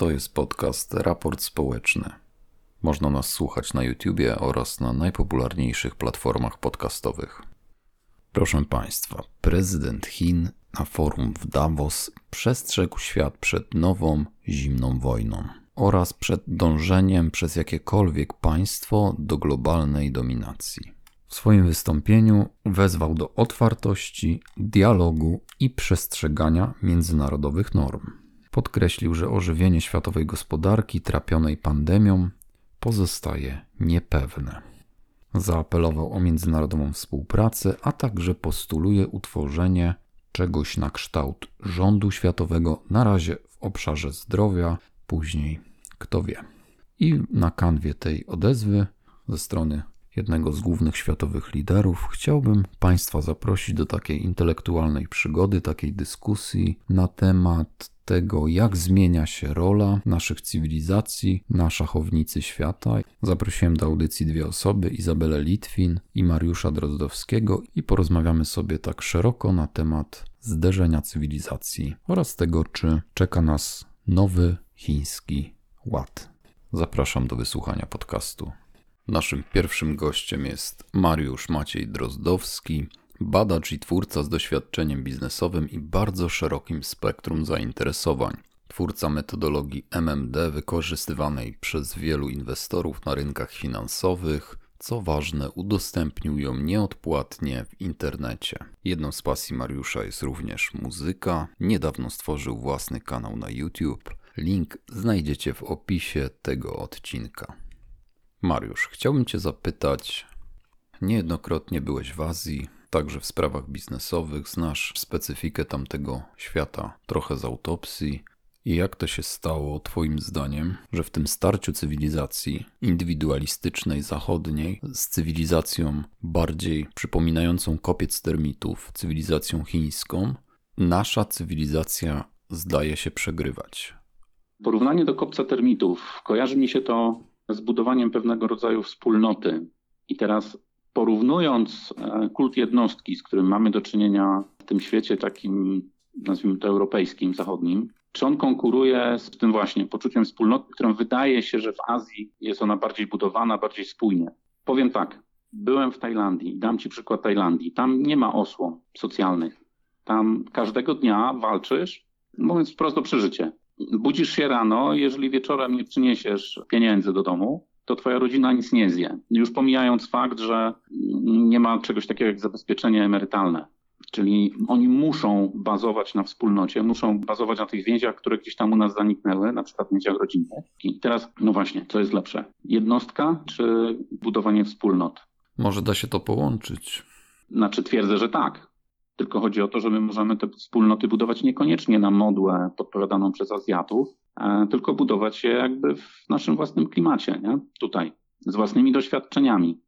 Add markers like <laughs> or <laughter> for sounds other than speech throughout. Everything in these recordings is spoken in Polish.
To jest podcast Raport Społeczny. Można nas słuchać na YouTubie oraz na najpopularniejszych platformach podcastowych. Proszę Państwa, prezydent Chin na forum w Davos przestrzegł świat przed nową zimną wojną oraz przed dążeniem przez jakiekolwiek państwo do globalnej dominacji. W swoim wystąpieniu wezwał do otwartości, dialogu i przestrzegania międzynarodowych norm. Podkreślił, że ożywienie światowej gospodarki trapionej pandemią pozostaje niepewne. Zaapelował o międzynarodową współpracę, a także postuluje utworzenie czegoś na kształt rządu światowego, na razie w obszarze zdrowia, później kto wie. I na kanwie tej odezwy ze strony jednego z głównych światowych liderów, chciałbym Państwa zaprosić do takiej intelektualnej przygody, takiej dyskusji na temat tego, jak zmienia się rola naszych cywilizacji na szachownicy świata. Zaprosiłem do audycji dwie osoby, Izabelę Litwin i Mariusza Drozdowskiego i porozmawiamy sobie tak szeroko na temat zderzenia cywilizacji oraz tego, czy czeka nas nowy chiński ład. Zapraszam do wysłuchania podcastu. Naszym pierwszym gościem jest Mariusz Maciej Drozdowski, badacz i twórca z doświadczeniem biznesowym i bardzo szerokim spektrum zainteresowań. Twórca metodologii MMD wykorzystywanej przez wielu inwestorów na rynkach finansowych, co ważne, udostępnił ją nieodpłatnie w internecie. Jedną z pasji Mariusza jest również muzyka. Niedawno stworzył własny kanał na YouTube. Link znajdziecie w opisie tego odcinka. Mariusz, chciałbym Cię zapytać. Niejednokrotnie byłeś w Azji, także w sprawach biznesowych, znasz specyfikę tamtego świata trochę z autopsji. I jak to się stało, Twoim zdaniem, że w tym starciu cywilizacji indywidualistycznej zachodniej z cywilizacją bardziej przypominającą kopiec termitów, cywilizacją chińską, nasza cywilizacja zdaje się przegrywać? Porównanie do kopca termitów. Kojarzy mi się to zbudowaniem pewnego rodzaju wspólnoty. I teraz porównując e, kult jednostki, z którym mamy do czynienia w tym świecie takim, nazwijmy to europejskim, zachodnim, czy on konkuruje z tym właśnie poczuciem wspólnoty, którą wydaje się, że w Azji jest ona bardziej budowana, bardziej spójnie? Powiem tak, byłem w Tajlandii, dam Ci przykład Tajlandii. Tam nie ma osłon socjalnych. Tam każdego dnia walczysz, mówiąc wprost o przeżycie budzisz się rano, jeżeli wieczorem nie przyniesiesz pieniędzy do domu, to twoja rodzina nic nie zje. Już pomijając fakt, że nie ma czegoś takiego jak zabezpieczenie emerytalne. Czyli oni muszą bazować na wspólnocie, muszą bazować na tych więziach, które gdzieś tam u nas zaniknęły, na przykład więziach rodzinnych. I teraz, no właśnie, co jest lepsze? Jednostka czy budowanie wspólnot? Może da się to połączyć. Znaczy twierdzę, że tak. Tylko chodzi o to, że my możemy te wspólnoty budować niekoniecznie na modłę podpowiadaną przez Azjatów, tylko budować je jakby w naszym własnym klimacie, nie? tutaj, z własnymi doświadczeniami.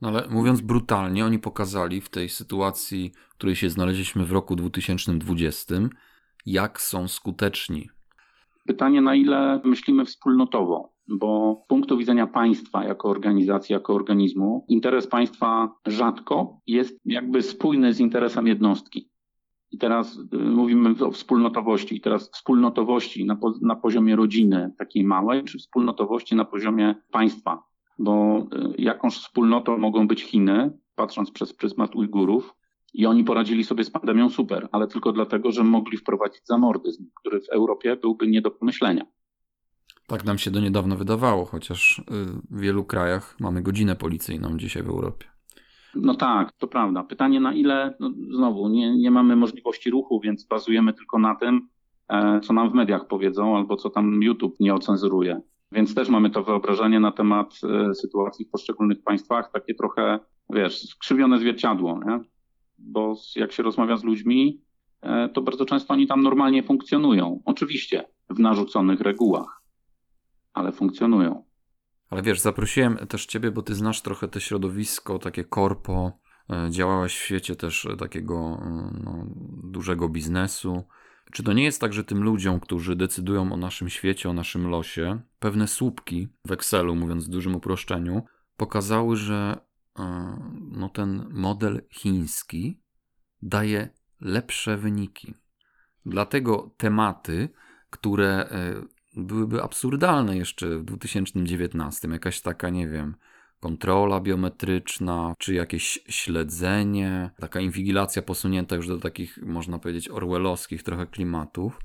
No ale mówiąc brutalnie, oni pokazali w tej sytuacji, w której się znaleźliśmy w roku 2020, jak są skuteczni. Pytanie, na ile myślimy wspólnotowo bo z punktu widzenia państwa jako organizacji, jako organizmu, interes państwa rzadko jest jakby spójny z interesem jednostki. I teraz y, mówimy o wspólnotowości. I teraz wspólnotowości na, po, na poziomie rodziny takiej małej, czy wspólnotowości na poziomie państwa. Bo y, jakąś wspólnotą mogą być Chiny, patrząc przez pryzmat Ujgurów, i oni poradzili sobie z pandemią super, ale tylko dlatego, że mogli wprowadzić zamordyzm, który w Europie byłby nie do pomyślenia. Tak nam się do niedawna wydawało, chociaż y, w wielu krajach mamy godzinę policyjną dzisiaj w Europie. No tak, to prawda. Pytanie na ile, no znowu, nie, nie mamy możliwości ruchu, więc bazujemy tylko na tym, e, co nam w mediach powiedzą, albo co tam YouTube nie ocenzuruje. Więc też mamy to wyobrażenie na temat e, sytuacji w poszczególnych państwach, takie trochę, wiesz, skrzywione zwierciadło, nie? Bo jak się rozmawia z ludźmi, e, to bardzo często oni tam normalnie funkcjonują. Oczywiście w narzuconych regułach ale funkcjonują. Ale wiesz, zaprosiłem też Ciebie, bo Ty znasz trochę to środowisko, takie korpo, e, działałeś w świecie też takiego e, no, dużego biznesu. Czy to nie jest tak, że tym ludziom, którzy decydują o naszym świecie, o naszym losie, pewne słupki w Excelu, mówiąc w dużym uproszczeniu, pokazały, że e, no, ten model chiński daje lepsze wyniki. Dlatego tematy, które byłyby absurdalne jeszcze w 2019. Jakaś taka, nie wiem, kontrola biometryczna, czy jakieś śledzenie, taka inwigilacja posunięta już do takich, można powiedzieć, orwellowskich trochę klimatów,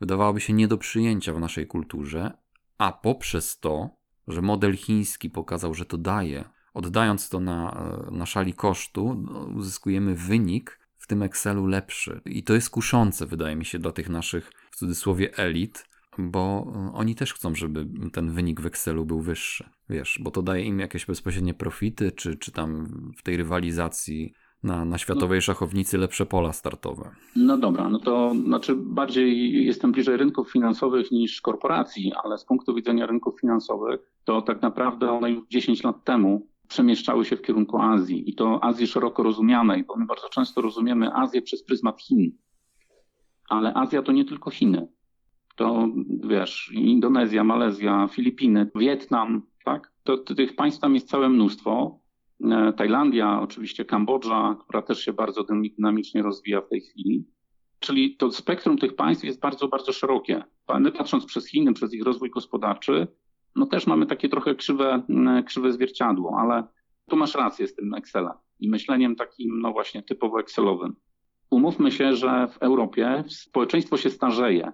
wydawałaby się nie do przyjęcia w naszej kulturze, a poprzez to, że model chiński pokazał, że to daje, oddając to na, na szali kosztu, no, uzyskujemy wynik w tym Excelu lepszy. I to jest kuszące, wydaje mi się, dla tych naszych, w cudzysłowie, elit, bo oni też chcą, żeby ten wynik w Excelu był wyższy. Wiesz, bo to daje im jakieś bezpośrednie profity, czy, czy tam w tej rywalizacji na, na światowej szachownicy lepsze pola startowe. No dobra, no to znaczy bardziej jestem bliżej rynków finansowych niż korporacji, ale z punktu widzenia rynków finansowych, to tak naprawdę one już 10 lat temu przemieszczały się w kierunku Azji i to Azji szeroko rozumianej, bo my bardzo często rozumiemy Azję przez pryzmat Chin. Ale Azja to nie tylko Chiny. To wiesz, Indonezja, Malezja, Filipiny, Wietnam, tak? To, to tych państw tam jest całe mnóstwo. E, Tajlandia, oczywiście Kambodża, która też się bardzo dynamicznie rozwija w tej chwili. Czyli to spektrum tych państw jest bardzo, bardzo szerokie. Patrząc przez Chiny, przez ich rozwój gospodarczy, no też mamy takie trochę krzywe, krzywe zwierciadło, ale tu masz rację z tym Excelem i myśleniem takim, no właśnie, typowo Excelowym. Umówmy się, że w Europie społeczeństwo się starzeje,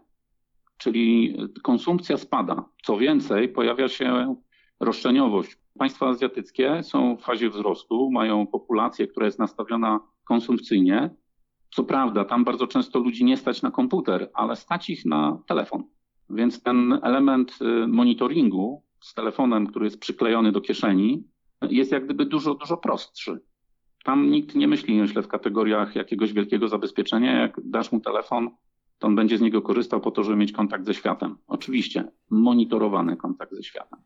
czyli konsumpcja spada. Co więcej, pojawia się roszczeniowość. Państwa azjatyckie są w fazie wzrostu, mają populację, która jest nastawiona konsumpcyjnie. Co prawda, tam bardzo często ludzi nie stać na komputer, ale stać ich na telefon. Więc ten element y, monitoringu z telefonem, który jest przyklejony do kieszeni, jest jak gdyby dużo, dużo prostszy. Tam nikt nie myśli, myślę, w kategoriach jakiegoś wielkiego zabezpieczenia. Jak dasz mu telefon, to on będzie z niego korzystał po to, żeby mieć kontakt ze światem. Oczywiście, monitorowany kontakt ze światem.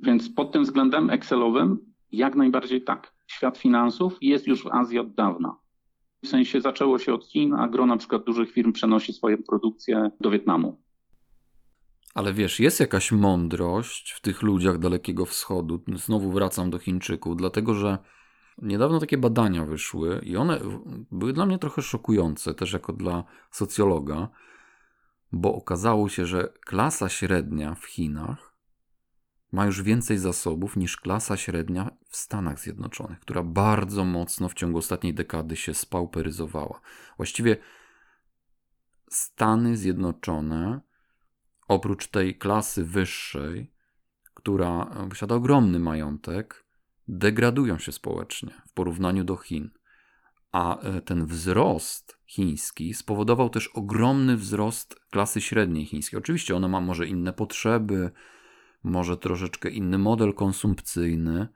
Więc pod tym względem Excelowym jak najbardziej tak. Świat finansów jest już w Azji od dawna. W sensie zaczęło się od Chin, a gro na przykład dużych firm przenosi swoją produkcję do Wietnamu. Ale wiesz, jest jakaś mądrość w tych ludziach Dalekiego Wschodu. Znowu wracam do Chińczyków, dlatego że niedawno takie badania wyszły i one były dla mnie trochę szokujące, też jako dla socjologa, bo okazało się, że klasa średnia w Chinach ma już więcej zasobów niż klasa średnia w Stanach Zjednoczonych, która bardzo mocno w ciągu ostatniej dekady się spauperyzowała. Właściwie Stany Zjednoczone oprócz tej klasy wyższej, która posiada ogromny majątek, degradują się społecznie w porównaniu do Chin. A e, ten wzrost chiński spowodował też ogromny wzrost klasy średniej chińskiej. Oczywiście ona ma może inne potrzeby, może troszeczkę inny model konsumpcyjny,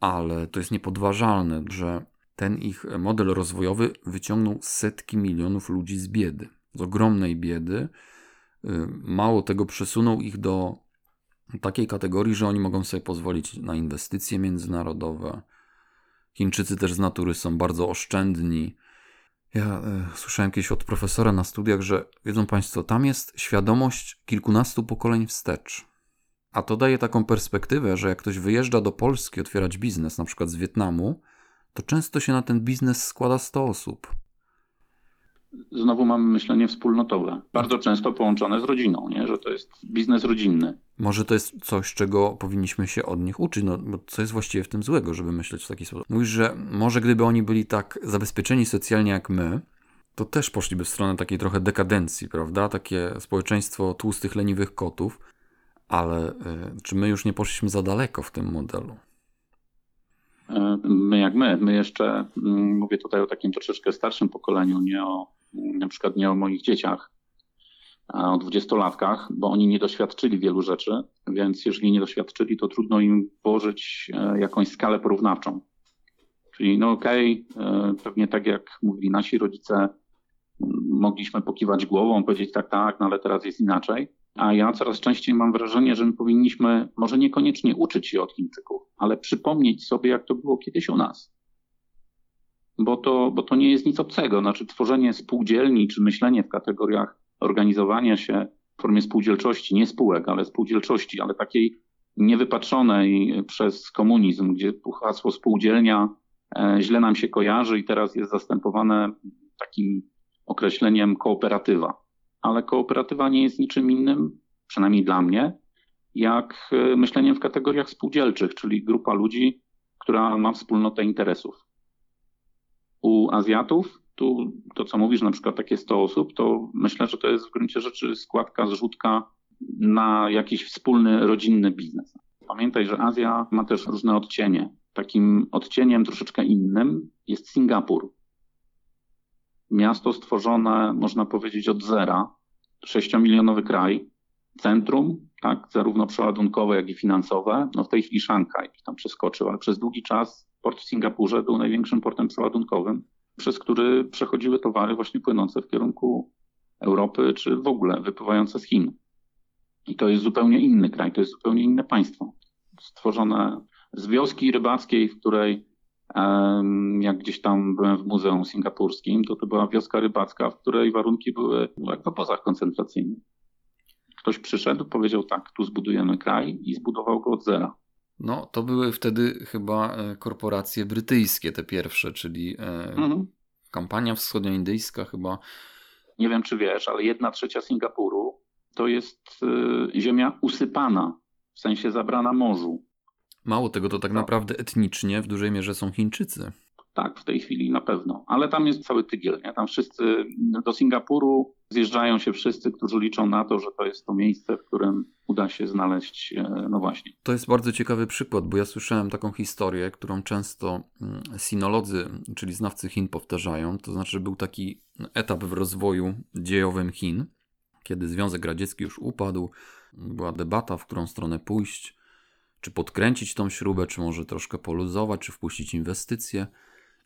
ale to jest niepodważalne, że ten ich model rozwojowy wyciągnął setki milionów ludzi z biedy, z ogromnej biedy, Y, mało tego, przesunął ich do takiej kategorii, że oni mogą sobie pozwolić na inwestycje międzynarodowe. Chińczycy też z natury są bardzo oszczędni. Ja y, słyszałem kiedyś od profesora na studiach, że wiedzą Państwo, tam jest świadomość kilkunastu pokoleń wstecz. A to daje taką perspektywę, że jak ktoś wyjeżdża do Polski otwierać biznes, na przykład z Wietnamu, to często się na ten biznes składa 100 osób znowu mamy myślenie wspólnotowe, bardzo często połączone z rodziną, nie? że to jest biznes rodzinny. Może to jest coś, czego powinniśmy się od nich uczyć, no bo co jest właściwie w tym złego, żeby myśleć w taki sposób. Mówisz, że może gdyby oni byli tak zabezpieczeni socjalnie jak my, to też poszliby w stronę takiej trochę dekadencji, prawda? Takie społeczeństwo tłustych, leniwych kotów, ale y, czy my już nie poszliśmy za daleko w tym modelu? E, my jak my, my jeszcze, mm, mówię tutaj o takim troszeczkę starszym pokoleniu, nie o na przykład nie o moich dzieciach, o dwudziestolatkach, bo oni nie doświadczyli wielu rzeczy, więc jeżeli nie doświadczyli, to trudno im włożyć e, jakąś skalę porównawczą. Czyli no okej, okay, e, pewnie tak jak mówili nasi rodzice, mogliśmy pokiwać głową, powiedzieć tak, tak, no ale teraz jest inaczej. A ja coraz częściej mam wrażenie, że my powinniśmy może niekoniecznie uczyć się od Chińczyków, ale przypomnieć sobie, jak to było kiedyś u nas bo to, bo to nie jest nic obcego. Znaczy, tworzenie spółdzielni czy myślenie w kategoriach organizowania się w formie spółdzielczości, nie spółek, ale spółdzielczości, ale takiej niewypatrzonej przez komunizm, gdzie hasło spółdzielnia e, źle nam się kojarzy i teraz jest zastępowane takim określeniem kooperatywa. Ale kooperatywa nie jest niczym innym przynajmniej dla mnie, jak e, myśleniem w kategoriach spółdzielczych, czyli grupa ludzi, która ma wspólnotę interesów. U Azjatów, tu to co mówisz, na przykład takie 100 osób, to myślę, że to jest w gruncie rzeczy składka, zrzutka na jakiś wspólny, rodzinny biznes. Pamiętaj, że Azja ma też różne odcienie. Takim odcieniem troszeczkę innym jest Singapur. Miasto stworzone, można powiedzieć, od zera, sześciomilionowy kraj, centrum, tak, zarówno przeładunkowe, jak i finansowe. No w tej chwili Szanghaj tam przeskoczył, ale przez długi czas port w Singapurze był największym portem przeładunkowym, przez który przechodziły towary właśnie płynące w kierunku Europy, czy w ogóle wypływające z Chin. I to jest zupełnie inny kraj, to jest zupełnie inne państwo. Stworzone z wioski rybackiej, w której jak gdzieś tam byłem w Muzeum Singapurskim, to to była wioska rybacka, w której warunki były jak w obozach koncentracyjnych. Ktoś przyszedł, powiedział tak, tu zbudujemy kraj i zbudował go od zera. No, to były wtedy chyba e, korporacje brytyjskie, te pierwsze, czyli e, mhm. kampania wschodnioindyjska chyba. Nie wiem, czy wiesz, ale jedna trzecia Singapuru to jest e, ziemia usypana, w sensie zabrana morzu. Mało tego, to tak, tak naprawdę etnicznie w dużej mierze są Chińczycy. Tak, w tej chwili na pewno. Ale tam jest cały tygiel. Nie? Tam wszyscy do Singapuru zjeżdżają się wszyscy, którzy liczą na to, że to jest to miejsce, w którym uda się znaleźć, e, no właśnie. To jest bardzo ciekawy przykład, bo ja słyszałem taką historię, którą często mm, sinolodzy, czyli znawcy Chin powtarzają. To znaczy, że był taki etap w rozwoju dziejowym Chin, kiedy Związek Radziecki już upadł. Była debata, w którą stronę pójść, czy podkręcić tą śrubę, czy może troszkę poluzować, czy wpuścić inwestycje.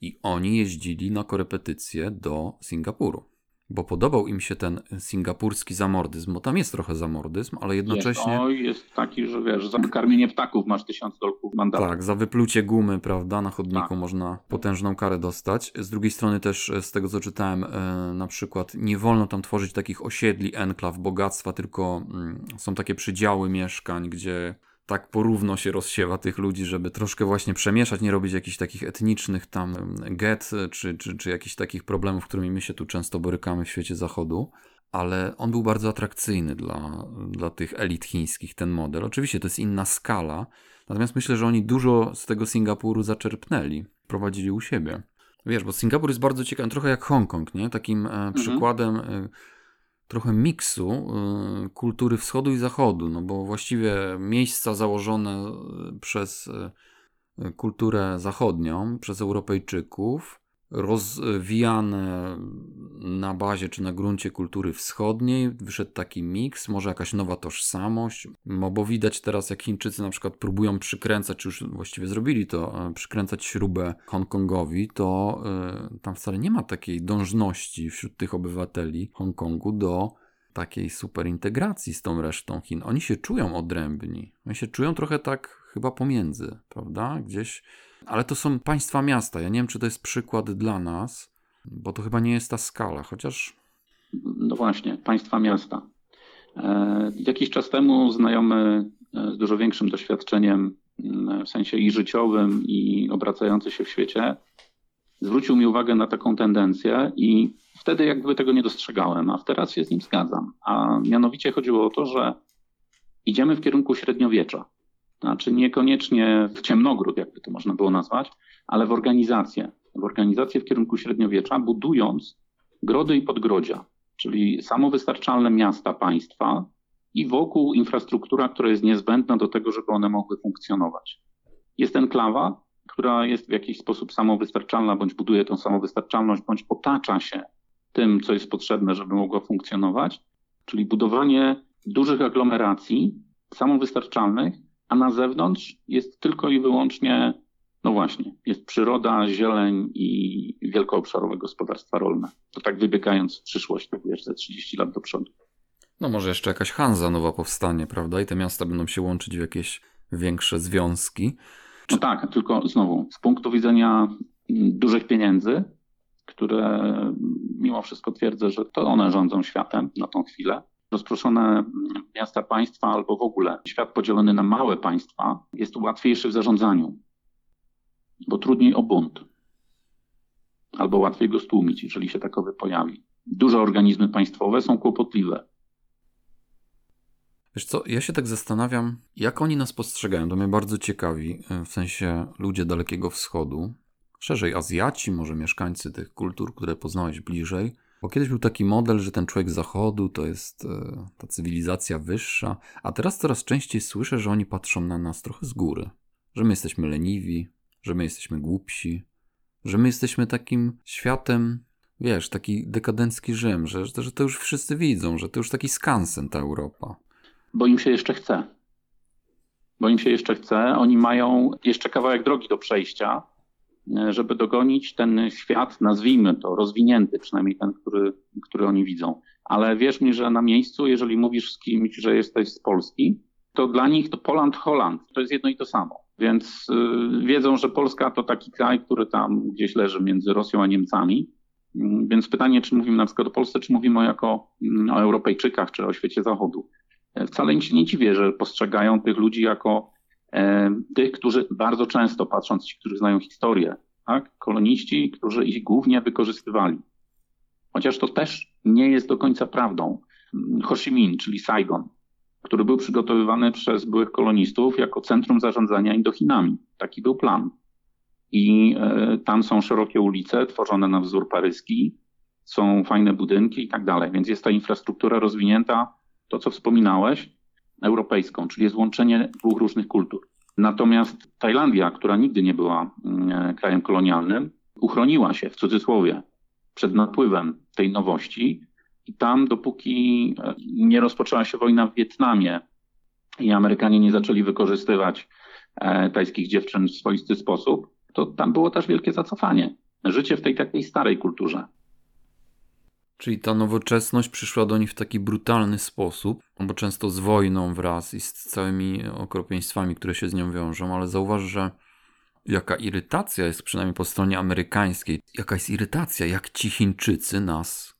I oni jeździli na korepetycje do Singapuru. Bo podobał im się ten singapurski zamordyzm, bo tam jest trochę zamordyzm, ale jednocześnie. Jest, jest taki, że wiesz, za karmienie ptaków masz tysiąc dolków mandatu. Tak, za wyplucie gumy, prawda, na chodniku tak. można potężną karę dostać. Z drugiej strony też, z tego co czytałem, e, na przykład nie wolno tam tworzyć takich osiedli, enklaw, bogactwa, tylko mm, są takie przydziały mieszkań, gdzie tak porówno się rozsiewa tych ludzi, żeby troszkę właśnie przemieszać, nie robić jakichś takich etnicznych tam get, czy, czy, czy jakichś takich problemów, którymi my się tu często borykamy w świecie zachodu. Ale on był bardzo atrakcyjny dla, dla tych elit chińskich, ten model. Oczywiście to jest inna skala, natomiast myślę, że oni dużo z tego Singapuru zaczerpnęli, prowadzili u siebie. Wiesz, bo Singapur jest bardzo ciekawy, trochę jak Hongkong, nie? Takim e, mhm. przykładem e, trochę miksu y, kultury wschodu i zachodu, no bo właściwie miejsca założone y, przez y, kulturę zachodnią, przez Europejczyków, rozwijane na bazie czy na gruncie kultury wschodniej, wyszedł taki miks, może jakaś nowa tożsamość, bo widać teraz jak Chińczycy na przykład próbują przykręcać, już właściwie zrobili to, e, przykręcać śrubę Hongkongowi, to y, tam wcale nie ma takiej dążności wśród tych obywateli Hongkongu do takiej super integracji z tą resztą Chin. Oni się czują odrębni. Oni się czują trochę tak chyba pomiędzy, prawda? Gdzieś ale to są państwa miasta. Ja nie wiem, czy to jest przykład dla nas, bo to chyba nie jest ta skala, chociaż. No właśnie, państwa miasta. E, jakiś czas temu znajomy e, z dużo większym doświadczeniem, w sensie i życiowym, i obracający się w świecie, zwrócił mi uwagę na taką tendencję i wtedy jakby tego nie dostrzegałem, a teraz się z nim zgadzam. A mianowicie chodziło o to, że idziemy w kierunku średniowiecza. Znaczy niekoniecznie w ciemnogród, jakby to można było nazwać, ale w organizację. W organizację w kierunku średniowiecza, budując grody i podgrodzia, czyli samowystarczalne miasta państwa i wokół infrastruktura, która jest niezbędna do tego, żeby one mogły funkcjonować. Jest enklawa, która jest w jakiś sposób samowystarczalna, bądź buduje tą samowystarczalność, bądź otacza się tym, co jest potrzebne, żeby mogła funkcjonować, czyli budowanie dużych aglomeracji samowystarczalnych, a na zewnątrz jest tylko i wyłącznie, no właśnie, jest przyroda, zieleń i wielkoobszarowe gospodarstwa rolne. To tak wybiegając w przyszłość, tak wiesz, ze 30 lat do przodu. No może jeszcze jakaś Hanza nowa powstanie, prawda? I te miasta będą się łączyć w jakieś większe związki. No tak, tylko znowu, z punktu widzenia dużych pieniędzy, które mimo wszystko twierdzę, że to one rządzą światem na tą chwilę, rozproszone miasta, państwa albo w ogóle świat podzielony na małe państwa jest łatwiejszy w zarządzaniu, bo trudniej o bunt albo łatwiej go stłumić, jeżeli się takowy pojawi. Duże organizmy państwowe są kłopotliwe. Wiesz co, ja się tak zastanawiam, jak oni nas postrzegają. To mnie bardzo ciekawi, e, w sensie ludzie Dalekiego Wschodu, szerzej Azjaci, może mieszkańcy tych kultur, które poznałeś bliżej. Bo kiedyś był taki model, że ten człowiek zachodu to jest e, ta cywilizacja wyższa, a teraz coraz częściej słyszę, że oni patrzą na nas trochę z góry. Że my jesteśmy leniwi, że my jesteśmy głupsi, że my jesteśmy takim światem, wiesz, taki dekadencki Rzym, że, że to już wszyscy widzą, że to już taki skansen ta Europa. Bo im się jeszcze chce. Bo im się jeszcze chce. Oni mają jeszcze kawałek drogi do przejścia, żeby dogonić ten świat, nazwijmy to, rozwinięty, przynajmniej ten, który, który oni widzą. Ale wierz mi, że na miejscu, jeżeli mówisz z kimś, że jesteś z Polski, to dla nich to Poland, Holland to jest jedno i to samo. Więc y, wiedzą, że Polska to taki kraj, który tam gdzieś leży między Rosją a Niemcami. Mm, więc pytanie, czy mówimy na przykład o Polsce, czy mówimy jako mm, o Europejczykach, czy o świecie Zachodu. E, wcale nie dziwię, że postrzegają tych ludzi jako e, tych, którzy bardzo często, patrząc ci, którzy znają historię, tak, koloniści, którzy ich głównie wykorzystywali. Chociaż to też nie jest do końca prawdą. Ho Chi Minh, czyli Saigon, który był przygotowywany przez byłych kolonistów jako centrum zarządzania Indochinami. Taki był plan. I e, tam są szerokie ulice tworzone na wzór paryski, są fajne budynki i tak dalej. Więc jest ta infrastruktura rozwinięta, to co wspominałeś, europejską, czyli jest łączenie dwóch różnych kultur. Natomiast Tajlandia, która nigdy nie była mm, e, krajem kolonialnym, uchroniła się w cudzysłowie przed napływem tej nowości i tam, dopóki e, nie rozpoczęła się wojna w Wietnamie i Amerykanie nie zaczęli wykorzystywać e, tajskich dziewczyn w swoisty sposób, to tam było też wielkie zacofanie. Życie w tej takiej starej kulturze. Czyli ta nowoczesność przyszła do nich w taki brutalny sposób, bo często z wojną wraz i z całymi okropieństwami, które się z nią wiążą, ale zauważ, że jaka irytacja jest przynajmniej po stronie amerykańskiej, jaka jest irytacja, jak ci Chińczycy nas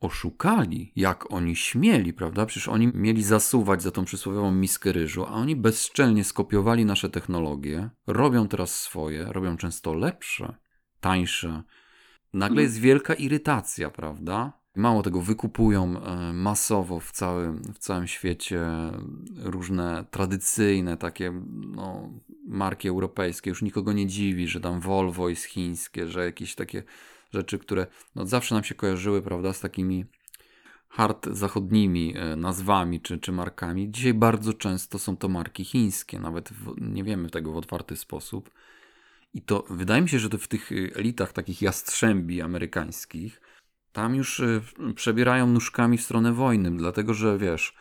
oszukali, jak oni śmieli, prawda? Przecież oni mieli zasuwać za tą przysłowiową miskę ryżu, a oni bezczelnie skopiowali nasze technologie, robią teraz swoje, robią często lepsze, tańsze. Nagle jest wielka irytacja, prawda? Mało tego, wykupują e, masowo w całym, w całym świecie różne tradycyjne takie no, marki europejskie. Już nikogo nie dziwi, że tam Volvo jest chińskie, że jakieś takie rzeczy, które no, zawsze nam się kojarzyły, prawda, z takimi hard zachodnimi e, nazwami czy, czy markami. Dzisiaj bardzo często są to marki chińskie, nawet w, nie wiemy tego w otwarty sposób. I to wydaje mi się, że to w tych e, elitach takich jastrzębi amerykańskich, tam już e, przebierają nóżkami w stronę wojny, dlatego że wiesz,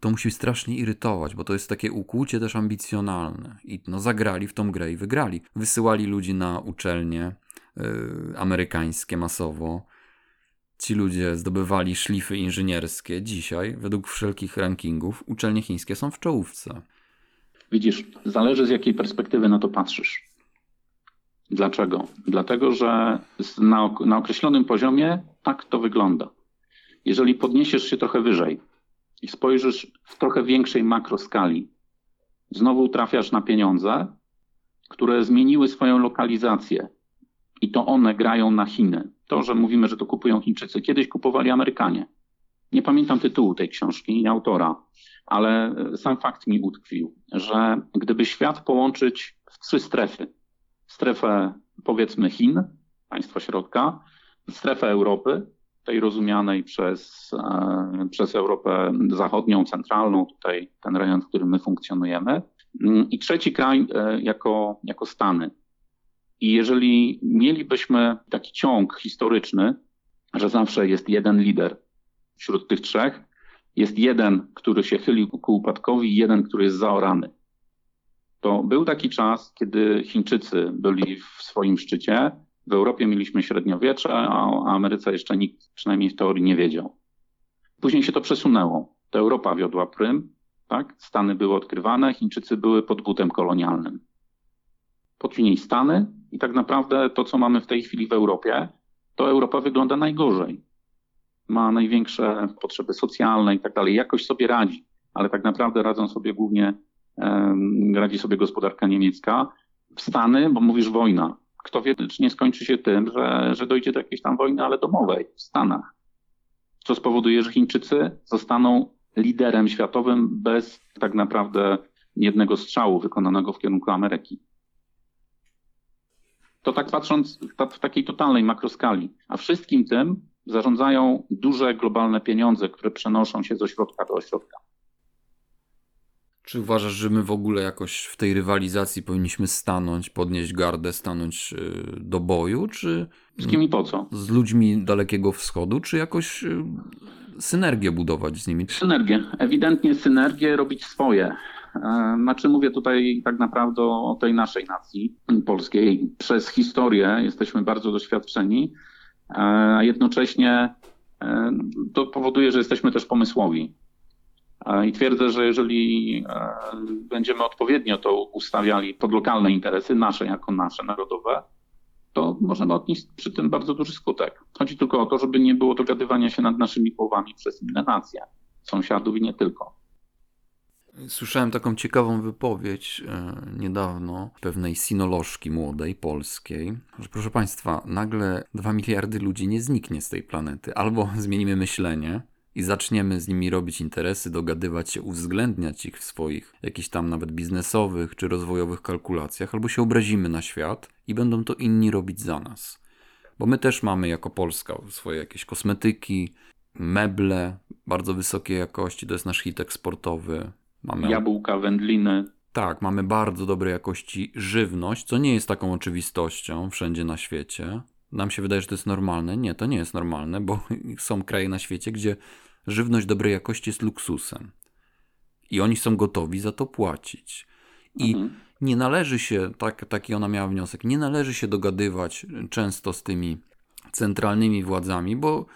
to musi strasznie irytować, bo to jest takie ukłucie też ambicjonalne. I no zagrali w tą grę i wygrali. Wysyłali ludzi na uczelnie, Y, amerykańskie masowo. Ci ludzie zdobywali szlify inżynierskie. Dzisiaj, według wszelkich rankingów, uczelnie chińskie są w czołówce. Widzisz, zależy z jakiej perspektywy na to patrzysz. Dlaczego? Dlatego, że na, na określonym poziomie tak to wygląda. Jeżeli podniesiesz się trochę wyżej i spojrzysz w trochę większej makroskali, znowu trafiasz na pieniądze, które zmieniły swoją lokalizację i to one grają na Chiny. To, że mówimy, że to kupują Chińczycy, kiedyś kupowali Amerykanie. Nie pamiętam tytułu tej książki i autora, ale sam fakt mi utkwił, że gdyby świat połączyć w trzy strefy, strefę powiedzmy Chin, państwa środka, strefę Europy, tej rozumianej przez, e, przez Europę Zachodnią, centralną, tutaj ten rejon, w którym my funkcjonujemy, i trzeci kraj e, jako, jako Stany, i jeżeli mielibyśmy taki ciąg historyczny, że zawsze jest jeden lider wśród tych trzech, jest jeden, który się chyli ku upadkowi, jeden, który jest zaorany. To był taki czas, kiedy Chińczycy byli w swoim szczycie. W Europie mieliśmy średniowiecze, a o Ameryce jeszcze nikt, przynajmniej w teorii, nie wiedział. Później się to przesunęło. To Europa wiodła prym, tak? Stany były odkrywane, Chińczycy były pod butem kolonialnym. Później Stany, i tak naprawdę to, co mamy w tej chwili w Europie, to Europa wygląda najgorzej. Ma największe potrzeby socjalne i tak dalej. Jakoś sobie radzi, ale tak naprawdę radzą sobie głównie, radzi sobie gospodarka niemiecka. W Stany, bo mówisz wojna. Kto wie, czy nie skończy się tym, że, że dojdzie do jakiejś tam wojny, ale domowej w Stanach. Co spowoduje, że Chińczycy zostaną liderem światowym bez tak naprawdę jednego strzału wykonanego w kierunku Ameryki. To tak patrząc w takiej totalnej makroskali. A wszystkim tym zarządzają duże globalne pieniądze, które przenoszą się z ośrodka do ośrodka. Czy uważasz, że my w ogóle jakoś w tej rywalizacji powinniśmy stanąć, podnieść gardę, stanąć y, do boju, czy z kim i po co? Z ludźmi Dalekiego Wschodu, czy jakoś y, synergię budować z nimi? Synergię, ewidentnie synergię, robić swoje. E, znaczy mówię tutaj tak naprawdę o tej naszej nacji polskiej. Przez historię jesteśmy bardzo doświadczeni, e, a jednocześnie e, to powoduje, że jesteśmy też pomysłowi. I twierdzę, że jeżeli będziemy odpowiednio to ustawiali pod lokalne interesy, nasze jako nasze narodowe, to możemy odnieść przy tym bardzo duży skutek. Chodzi tylko o to, żeby nie było dogadywania się nad naszymi połowami przez inne nacje, sąsiadów i nie tylko. Słyszałem taką ciekawą wypowiedź e, niedawno pewnej sinolożki młodej, polskiej, że proszę Państwa, nagle 2 miliardy ludzi nie zniknie z tej planety. Albo <laughs> zmienimy myślenie, i zaczniemy z nimi robić interesy, dogadywać się, uwzględniać ich w swoich jakichś tam nawet biznesowych czy rozwojowych kalkulacjach, albo się obrazimy na świat i będą to inni robić za nas. Bo my też mamy jako Polska swoje jakieś kosmetyki, meble bardzo wysokiej jakości, to jest nasz hit eksportowy. Mamy jabłka, wędliny. Tak, mamy bardzo dobrej jakości żywność, co nie jest taką oczywistością wszędzie na świecie. Nam się wydaje, że to jest normalne. Nie, to nie jest normalne, bo <laughs> są kraje na świecie, gdzie żywność dobrej jakości jest luksusem. I oni są gotowi za to płacić. I mhm. nie należy się, tak, taki ona miała wniosek, nie należy się dogadywać często z tymi centralnymi władzami, bo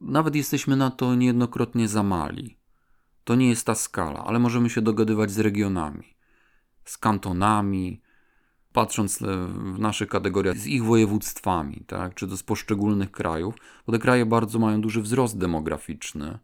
nawet jesteśmy na to niejednokrotnie za mali. To nie jest ta skala, ale możemy się dogadywać z regionami, z kantonami, patrząc w naszych kategoriach, z ich województwami, tak, czy to z poszczególnych krajów, bo te kraje bardzo mają duży wzrost demograficzny.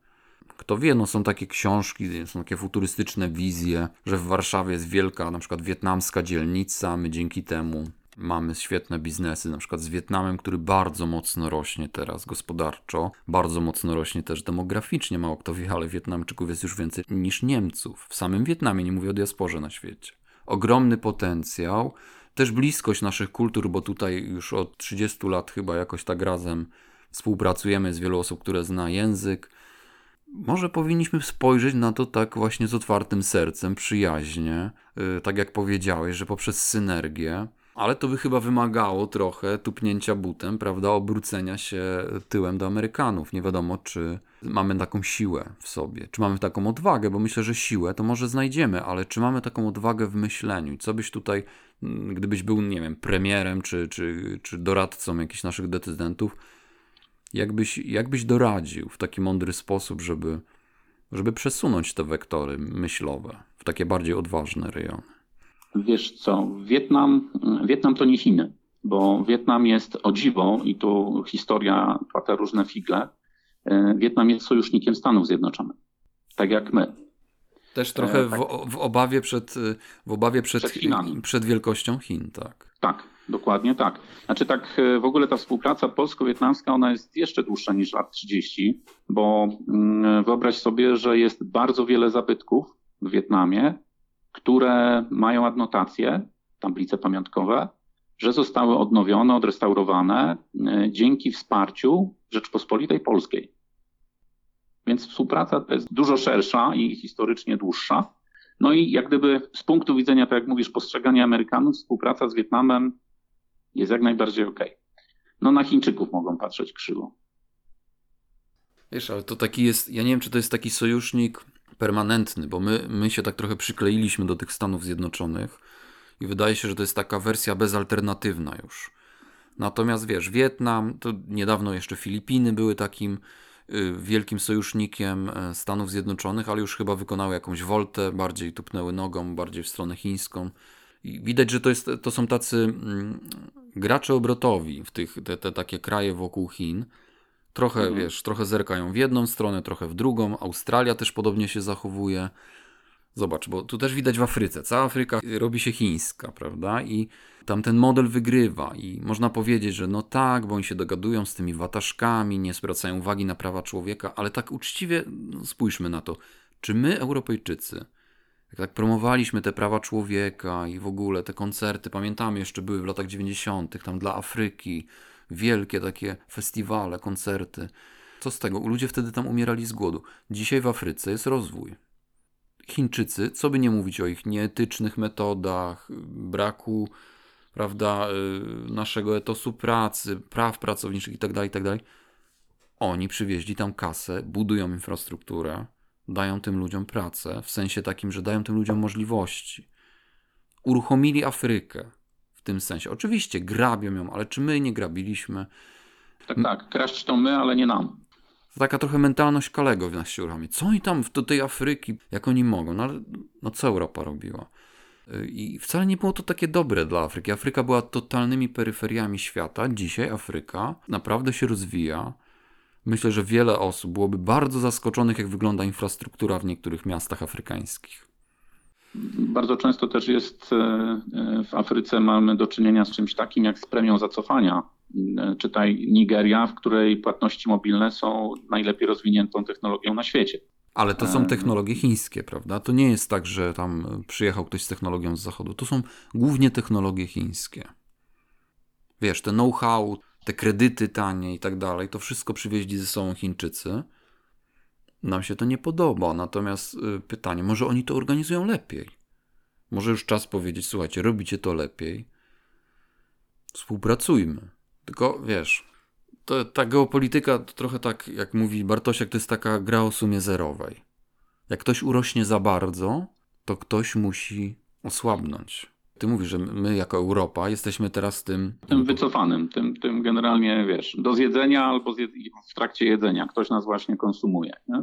Kto wie, no są takie książki, są takie futurystyczne wizje, że w Warszawie jest wielka na przykład wietnamska dzielnica, my dzięki temu mamy świetne biznesy, na przykład z Wietnamem, który bardzo mocno rośnie teraz gospodarczo, bardzo mocno rośnie też demograficznie, mało kto wie, ale Wietnamczyków jest już więcej niż Niemców. W samym Wietnamie, nie mówię o diasporze na świecie. Ogromny potencjał, też bliskość naszych kultur, bo tutaj już od 30 lat chyba jakoś tak razem współpracujemy z wielu osób, które zna język. Może powinniśmy spojrzeć na to tak właśnie z otwartym sercem, przyjaźnie, yy, tak jak powiedziałeś, że poprzez synergię, ale to by chyba wymagało trochę tupnięcia butem, prawda, obrócenia się tyłem do Amerykanów. Nie wiadomo, czy mamy taką siłę w sobie, czy mamy taką odwagę, bo myślę, że siłę to może znajdziemy, ale czy mamy taką odwagę w myśleniu? Co byś tutaj, mm, gdybyś był, nie wiem, premierem czy, czy, czy doradcą jakichś naszych decydentów, jakbyś, jakbyś doradził w taki mądry sposób, żeby, żeby przesunąć te wektory myślowe w takie bardziej odważne rejony? Wiesz co, Wietnam, Wietnam to nie Chiny, bo Wietnam jest o dziwo i tu historia płata różne figle. E, Wietnam jest sojusznikiem Stanów Zjednoczonych, tak jak my. Też trochę e, tak. w, w, obawie przed, w obawie przed, przed, Chinami. przed wielkością Chin, tak. Tak, dokładnie tak. Znaczy tak e, w ogóle ta współpraca polsko-wietnamska ona jest jeszcze dłuższa niż lat 30, bo mm, wyobraź sobie, że jest bardzo wiele zabytków w Wietnamie, które mają adnotacje, tablice pamiątkowe, że zostały odnowione, odrestaurowane e, dzięki wsparciu Rzeczpospolitej Polskiej. Więc współpraca jest dużo szersza i historycznie dłuższa. No i jak gdyby z punktu widzenia, tak jak mówisz, postrzegania Amerykanów, współpraca z Wietnamem jest jak najbardziej ok. No na Chińczyków mogą patrzeć krzywo. Wiesz, ale to taki jest, ja nie wiem, czy to jest taki sojusznik permanentny, bo my, my się tak trochę przykleiliśmy do tych Stanów Zjednoczonych i wydaje się, że to jest taka wersja bezalternatywna już. Natomiast wiesz, Wietnam, to niedawno jeszcze Filipiny były takim y, wielkim sojusznikiem e, Stanów Zjednoczonych, ale już chyba wykonały jakąś woltę, bardziej tupnęły nogą, bardziej w stronę chińską. I widać, że to, jest, to są tacy mm, gracze obrotowi w tych, te, te takie kraje wokół Chin. Trochę, mhm. wiesz, trochę zerkają w jedną stronę, trochę w drugą. Australia też podobnie się zachowuje. Zobacz, bo tu też widać w Afryce. Cała Afryka robi się chińska, prawda? I tam ten model wygrywa. I można powiedzieć, że no tak, bo oni się dogadują z tymi wataszkami, nie zwracają uwagi na prawa człowieka, ale tak uczciwie no, spójrzmy na to. Czy my, Europejczycy, jak tak promowaliśmy te prawa człowieka i w ogóle te koncerty, pamiętamy, jeszcze były w latach 90., tam dla Afryki, wielkie takie festiwale, koncerty. Co z tego? Ludzie wtedy tam umierali z głodu. Dzisiaj w Afryce jest rozwój. Chińczycy, co by nie mówić o ich nieetycznych metodach, braku prawda, y, naszego etosu pracy, praw pracowniczych itd., tak itd., tak oni przywieźli tam kasę, budują infrastrukturę, dają tym ludziom pracę, w sensie takim, że dają tym ludziom możliwości. Uruchomili Afrykę w tym sensie. Oczywiście grabią ją, ale czy my nie grabiliśmy? Tak, tak. To my, ale nie nam. Taka trochę mentalność Kalego w nas się. Co oni tam do tej Afryki, jak oni mogą? No ale no, co Europa robiła? Y, I wcale nie było to takie dobre dla Afryki. Afryka była totalnymi peryferiami świata. Dzisiaj Afryka naprawdę się rozwija. Myślę, że wiele osób byłoby bardzo zaskoczonych, jak wygląda infrastruktura w niektórych miastach afrykańskich. Bardzo często też jest e, e, w Afryce mamy do czynienia z czymś takim jak z premią zacofania. E, czytaj Nigeria, w której płatności mobilne są najlepiej rozwiniętą technologią na świecie. Ale to są technologie chińskie, prawda? To nie jest tak, że tam przyjechał ktoś z technologią z zachodu. To są głównie technologie chińskie. Wiesz, te know-how, te kredyty tanie i tak dalej, to wszystko przywieźli ze sobą Chińczycy. Nam się to nie podoba. Natomiast y, pytanie, może oni to organizują lepiej? Może już czas powiedzieć, słuchajcie, robicie to lepiej. Współpracujmy. Tylko wiesz, to, ta geopolityka to trochę tak, jak mówi Bartosiak, to jest taka gra o sumie zerowej. Jak ktoś urośnie za bardzo, to ktoś musi osłabnąć. Ty mówisz, że my jako Europa jesteśmy teraz tym... Tym wycofanym, tym, tym generalnie, wiesz, do zjedzenia albo w trakcie jedzenia. Ktoś nas właśnie konsumuje. Nie?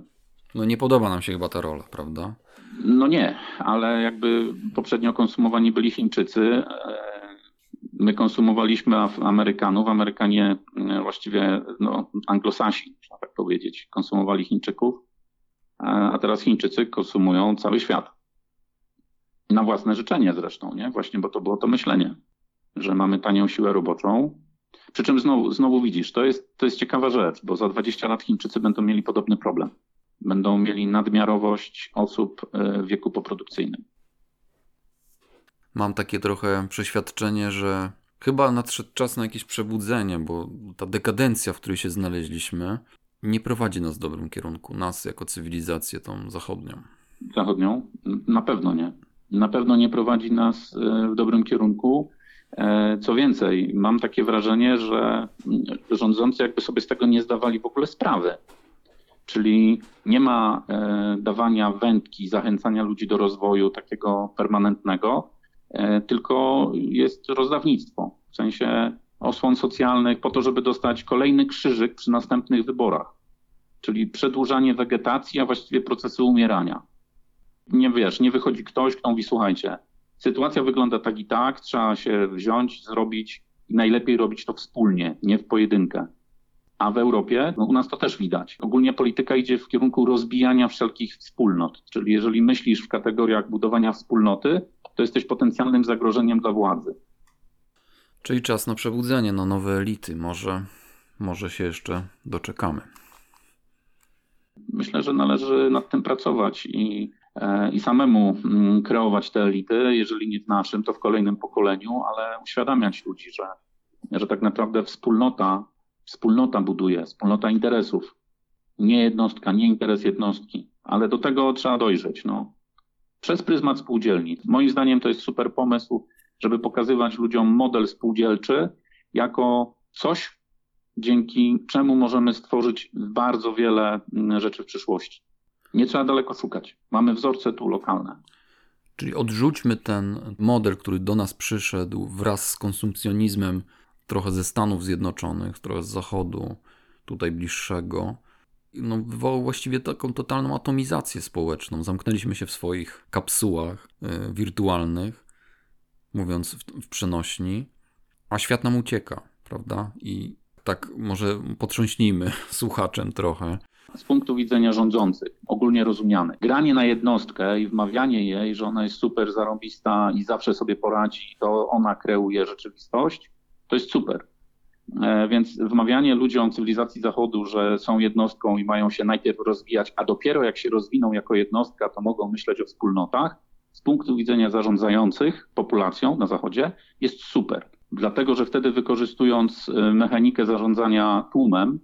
No nie podoba nam się chyba ta rola, prawda? No nie, ale jakby poprzednio konsumowani byli Chińczycy. E, my konsumowaliśmy Amerykanów, Amerykanie e, właściwie no, anglosasi, można tak powiedzieć, konsumowali Chińczyków, a teraz Chińczycy konsumują cały świat. Na własne życzenie zresztą, nie? Właśnie, bo to było to myślenie, że mamy tanią siłę roboczą. Przy czym znowu, znowu widzisz, to jest, to jest ciekawa rzecz, bo za 20 lat Chińczycy będą mieli podobny problem. Będą mieli nadmiarowość osób e, w wieku poprodukcyjnym. Mam takie trochę przeświadczenie, że chyba nadszedł czas na jakieś przebudzenie, bo ta dekadencja, w której się znaleźliśmy, nie prowadzi nas w dobrym kierunku. Nas jako cywilizację tą zachodnią. Zachodnią? Na pewno nie na pewno nie prowadzi nas e, w dobrym kierunku. E, co więcej, mam takie wrażenie, że rządzący jakby sobie z tego nie zdawali w ogóle sprawy. Czyli nie ma e, dawania wędki, zachęcania ludzi do rozwoju takiego permanentnego, tylko jest rozdawnictwo. W sensie osłon socjalnych po to, żeby dostać kolejny krzyżyk przy następnych wyborach. Czyli przedłużanie wegetacji, a właściwie procesu umierania nie wiesz, nie wychodzi ktoś, kto mówi, słuchajcie, sytuacja wygląda tak i tak, trzeba się wziąć, zrobić i najlepiej robić to wspólnie, nie w pojedynkę. A w Europie, no u nas to też widać. Ogólnie polityka idzie w kierunku rozbijania wszelkich wspólnot. Czyli jeżeli myślisz w kategoriach budowania wspólnoty, to jesteś potencjalnym zagrożeniem dla władzy. Czyli czas na przebudzenie, na nowe elity. Może, może się jeszcze doczekamy. Myślę, że należy nad tym pracować i E, i samemu mm, kreować te elity, jeżeli nie w naszym, to w kolejnym pokoleniu, ale uświadamiać ludzi, że, że tak naprawdę wspólnota, wspólnota buduje, wspólnota interesów. Nie jednostka, nie interes jednostki, ale do tego trzeba dojrzeć. No. Przez pryzmat spółdzielni. Moim zdaniem to jest super pomysł, żeby pokazywać ludziom model spółdzielczy jako coś, dzięki czemu możemy stworzyć bardzo wiele mm, rzeczy w przyszłości. Nie trzeba daleko szukać. Mamy wzorce tu lokalne. Czyli odrzućmy ten model, który do nas przyszedł wraz z konsumpcjonizmem trochę ze Stanów Zjednoczonych, trochę z Zachodu, tutaj bliższego. No, wywołał właściwie taką totalną atomizację społeczną. Zamknęliśmy się w swoich kapsułach y, wirtualnych, mówiąc w, w przenośni, a świat nam ucieka, prawda? I tak może potrząśnijmy <laughs> słuchaczem trochę z punktu widzenia rządzących, ogólnie rozumiany. Granie na jednostkę i wmawianie jej, że ona jest super zarąbista i zawsze sobie poradzi, to ona kreuje rzeczywistość, to jest super. E, więc wmawianie ludziom cywilizacji Zachodu, że są jednostką i mają się najpierw rozwijać, a dopiero jak się rozwiną jako jednostka, to mogą myśleć o wspólnotach, z punktu widzenia zarządzających populacją na Zachodzie jest super. Dlatego, że wtedy wykorzystując e, mechanikę zarządzania tłumem,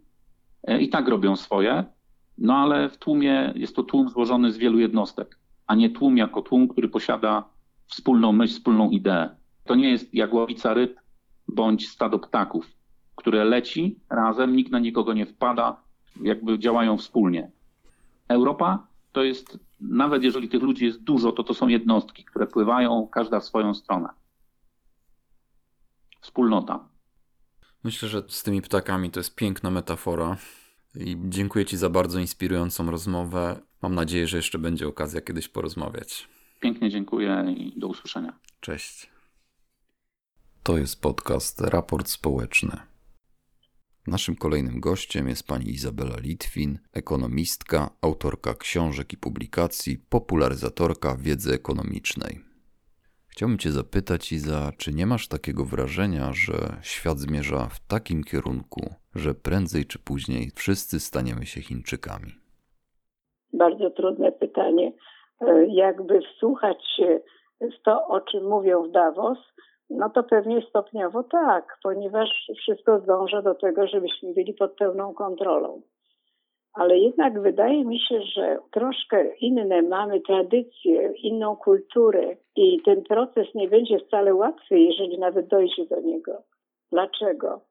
e, i tak robią swoje, no ale w tłumie jest to tłum złożony z wielu jednostek, a nie tłum jako tłum, który posiada wspólną myśl, wspólną ideę. To nie jest jak ławica ryb bądź stado ptaków, które leci razem, nikt na nikogo nie wpada, jakby działają wspólnie. Europa to jest, nawet jeżeli tych ludzi jest dużo, to to są jednostki, które pływają każda w swoją stronę. Wspólnota. Myślę, że z tymi ptakami to jest piękna metafora. I dziękuję Ci za bardzo inspirującą rozmowę. Mam nadzieję, że jeszcze będzie okazja kiedyś porozmawiać. Pięknie dziękuję i do usłyszenia. Cześć. To jest podcast Raport Społeczny. Naszym kolejnym gościem jest pani Izabela Litwin, ekonomistka, autorka książek i publikacji, popularyzatorka wiedzy ekonomicznej. Chciałbym Cię zapytać, Iza, czy nie masz takiego wrażenia, że świat zmierza w takim kierunku, że prędzej czy później wszyscy staniemy się Chińczykami? Bardzo trudne pytanie. E, jakby wsłuchać się w to, o czym mówią w Davos, no to pewnie stopniowo tak, ponieważ wszystko zdąża do tego, żebyśmy byli pod pełną kontrolą. Ale jednak wydaje mi się, że troszkę inne mamy tradycje, inną kulturę i ten proces nie będzie wcale łatwy, jeżeli nawet dojdzie do niego. Dlaczego?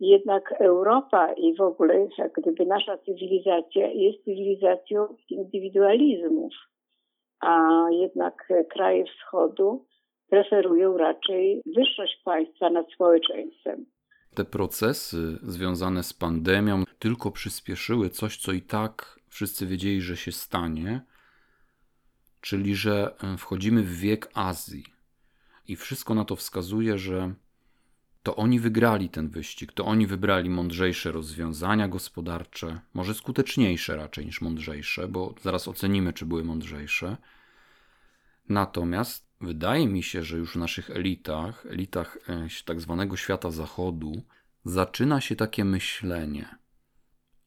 Jednak Europa i w ogóle jak gdyby nasza cywilizacja jest cywilizacją indywidualizmów, a jednak kraje wschodu preferują raczej wyższość państwa nad społeczeństwem. Te procesy związane z pandemią tylko przyspieszyły coś, co i tak wszyscy wiedzieli, że się stanie, czyli że e, wchodzimy w wiek Azji. I wszystko na to wskazuje, że to oni wygrali ten wyścig, to oni wybrali mądrzejsze rozwiązania gospodarcze, może skuteczniejsze raczej niż mądrzejsze, bo zaraz ocenimy, czy były mądrzejsze. Natomiast wydaje mi się, że już w naszych elitach, elitach e, tak zwanego świata zachodu, zaczyna się takie myślenie,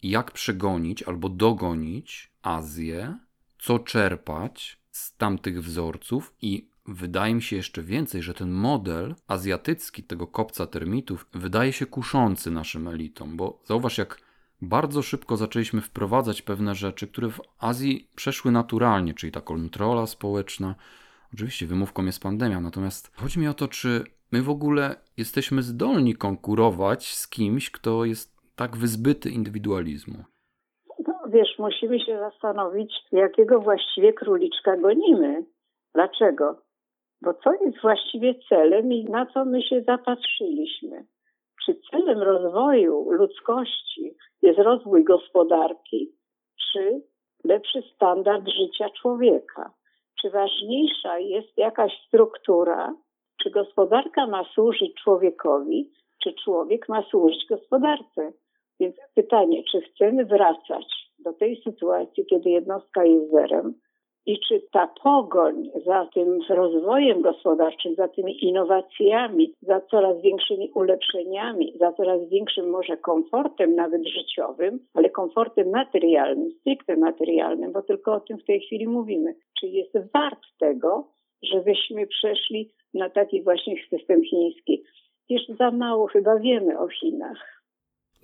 jak przegonić albo dogonić Azję, co czerpać z tamtych wzorców i wydaje mi się jeszcze więcej, że ten model azjatycki tego kopca termitów wydaje się kuszący naszym elitom, bo zauważ jak bardzo szybko zaczęliśmy wprowadzać pewne rzeczy, które w Azji przeszły naturalnie, czyli ta kontrola społeczna. Oczywiście wymówką jest pandemia, natomiast chodzi mi o to, czy my w ogóle jesteśmy zdolni konkurować z kimś, kto jest tak wyzbyty indywidualizmu. No, wiesz, musimy się zastanowić, jakiego właściwie króliczka gonimy. Dlaczego? Bo co jest właściwie celem i na co my się zapatrzyliśmy? Czy celem rozwoju ludzkości jest rozwój gospodarki, czy lepszy standard życia człowieka? Czy ważniejsza jest jakaś struktura, czy gospodarka ma służyć człowiekowi, czy człowiek ma służyć gospodarce? Więc pytanie, czy chcemy wracać do tej sytuacji, kiedy jednostka jest zerem, i czy ta pogoń za tym rozwojem gospodarczym, za tymi innowacjami, za coraz większymi ulepszeniami, za coraz większym może komfortem nawet życiowym, ale komfortem materialnym, stricte materialnym, bo tylko o tym w tej chwili mówimy, czy jest wart tego, żebyśmy przeszli na taki właśnie system chiński. Jeszcze za mało chyba wiemy o Chinach.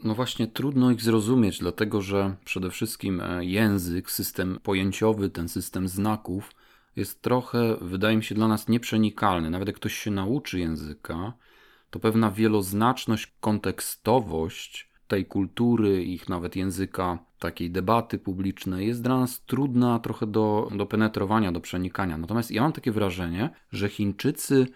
No właśnie, trudno ich zrozumieć, dlatego że przede wszystkim e, język, system pojęciowy, ten system znaków jest trochę, wydaje mi się, dla nas nieprzenikalny. Nawet jak ktoś się nauczy języka, to pewna wieloznaczność, kontekstowość tej kultury, ich nawet języka, takiej debaty publicznej jest dla nas trudna trochę do, do penetrowania, do przenikania. Natomiast ja mam takie wrażenie, że Chińczycy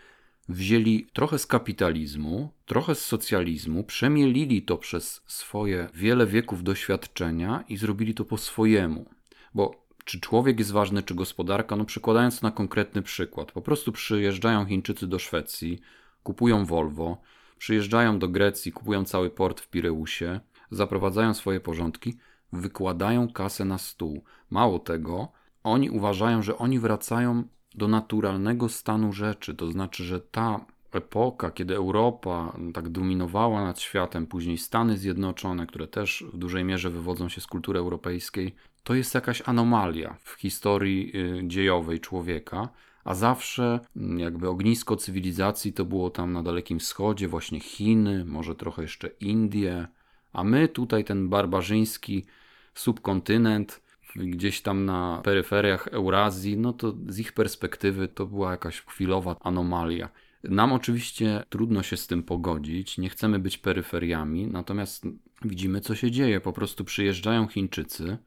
wzięli trochę z kapitalizmu, trochę z socjalizmu, przemielili to przez swoje wiele wieków doświadczenia i zrobili to po swojemu. Bo czy człowiek jest ważny, czy gospodarka? No, przykładając na konkretny przykład, po prostu przyjeżdżają Chińczycy do Szwecji, kupują Volvo, przyjeżdżają do Grecji, kupują cały port w Pireusie, zaprowadzają swoje porządki, wykładają kasę na stół. Mało tego, oni uważają, że oni wracają do naturalnego stanu rzeczy. To znaczy, że ta epoka, kiedy Europa tak dominowała nad światem, później Stany Zjednoczone, które też w dużej mierze wywodzą się z kultury europejskiej, to jest jakaś anomalia w historii y, dziejowej człowieka. A zawsze mm, jakby ognisko cywilizacji to było tam na Dalekim Wschodzie, właśnie Chiny, może trochę jeszcze Indie, a my tutaj ten barbarzyński subkontynent, gdzieś tam na peryferiach Eurazji, no to z ich perspektywy to była jakaś chwilowa anomalia. Nam oczywiście trudno się z tym pogodzić, nie chcemy być peryferiami, natomiast widzimy, co się dzieje. Po prostu przyjeżdżają Chińczycy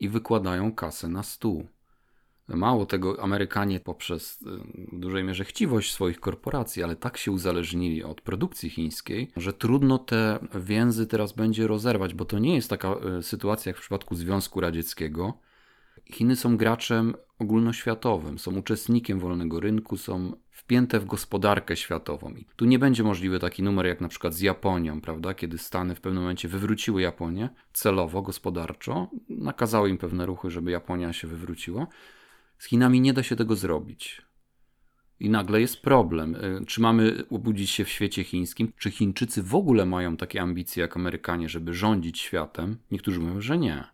i wykładają kasę na stół. Mało tego, Amerykanie poprzez y, w dużej mierze chciwość swoich korporacji, ale tak się uzależnili od produkcji chińskiej, że trudno te więzy teraz będzie rozerwać, bo to nie jest taka y, sytuacja jak w przypadku Związku Radzieckiego. Chiny są graczem ogólnoświatowym, są uczestnikiem wolnego rynku, są wpięte w gospodarkę światową. I tu nie będzie możliwy taki numer jak na przykład z Japonią, prawda? Kiedy Stany w pewnym momencie wywróciły Japonię celowo, gospodarczo, nakazały im pewne ruchy, żeby Japonia się wywróciła. Z Chinami nie da się tego zrobić. I nagle jest problem. Y, czy mamy obudzić się w świecie chińskim? Czy Chińczycy w ogóle mają takie ambicje jak Amerykanie, żeby rządzić światem? Niektórzy mówią, że nie.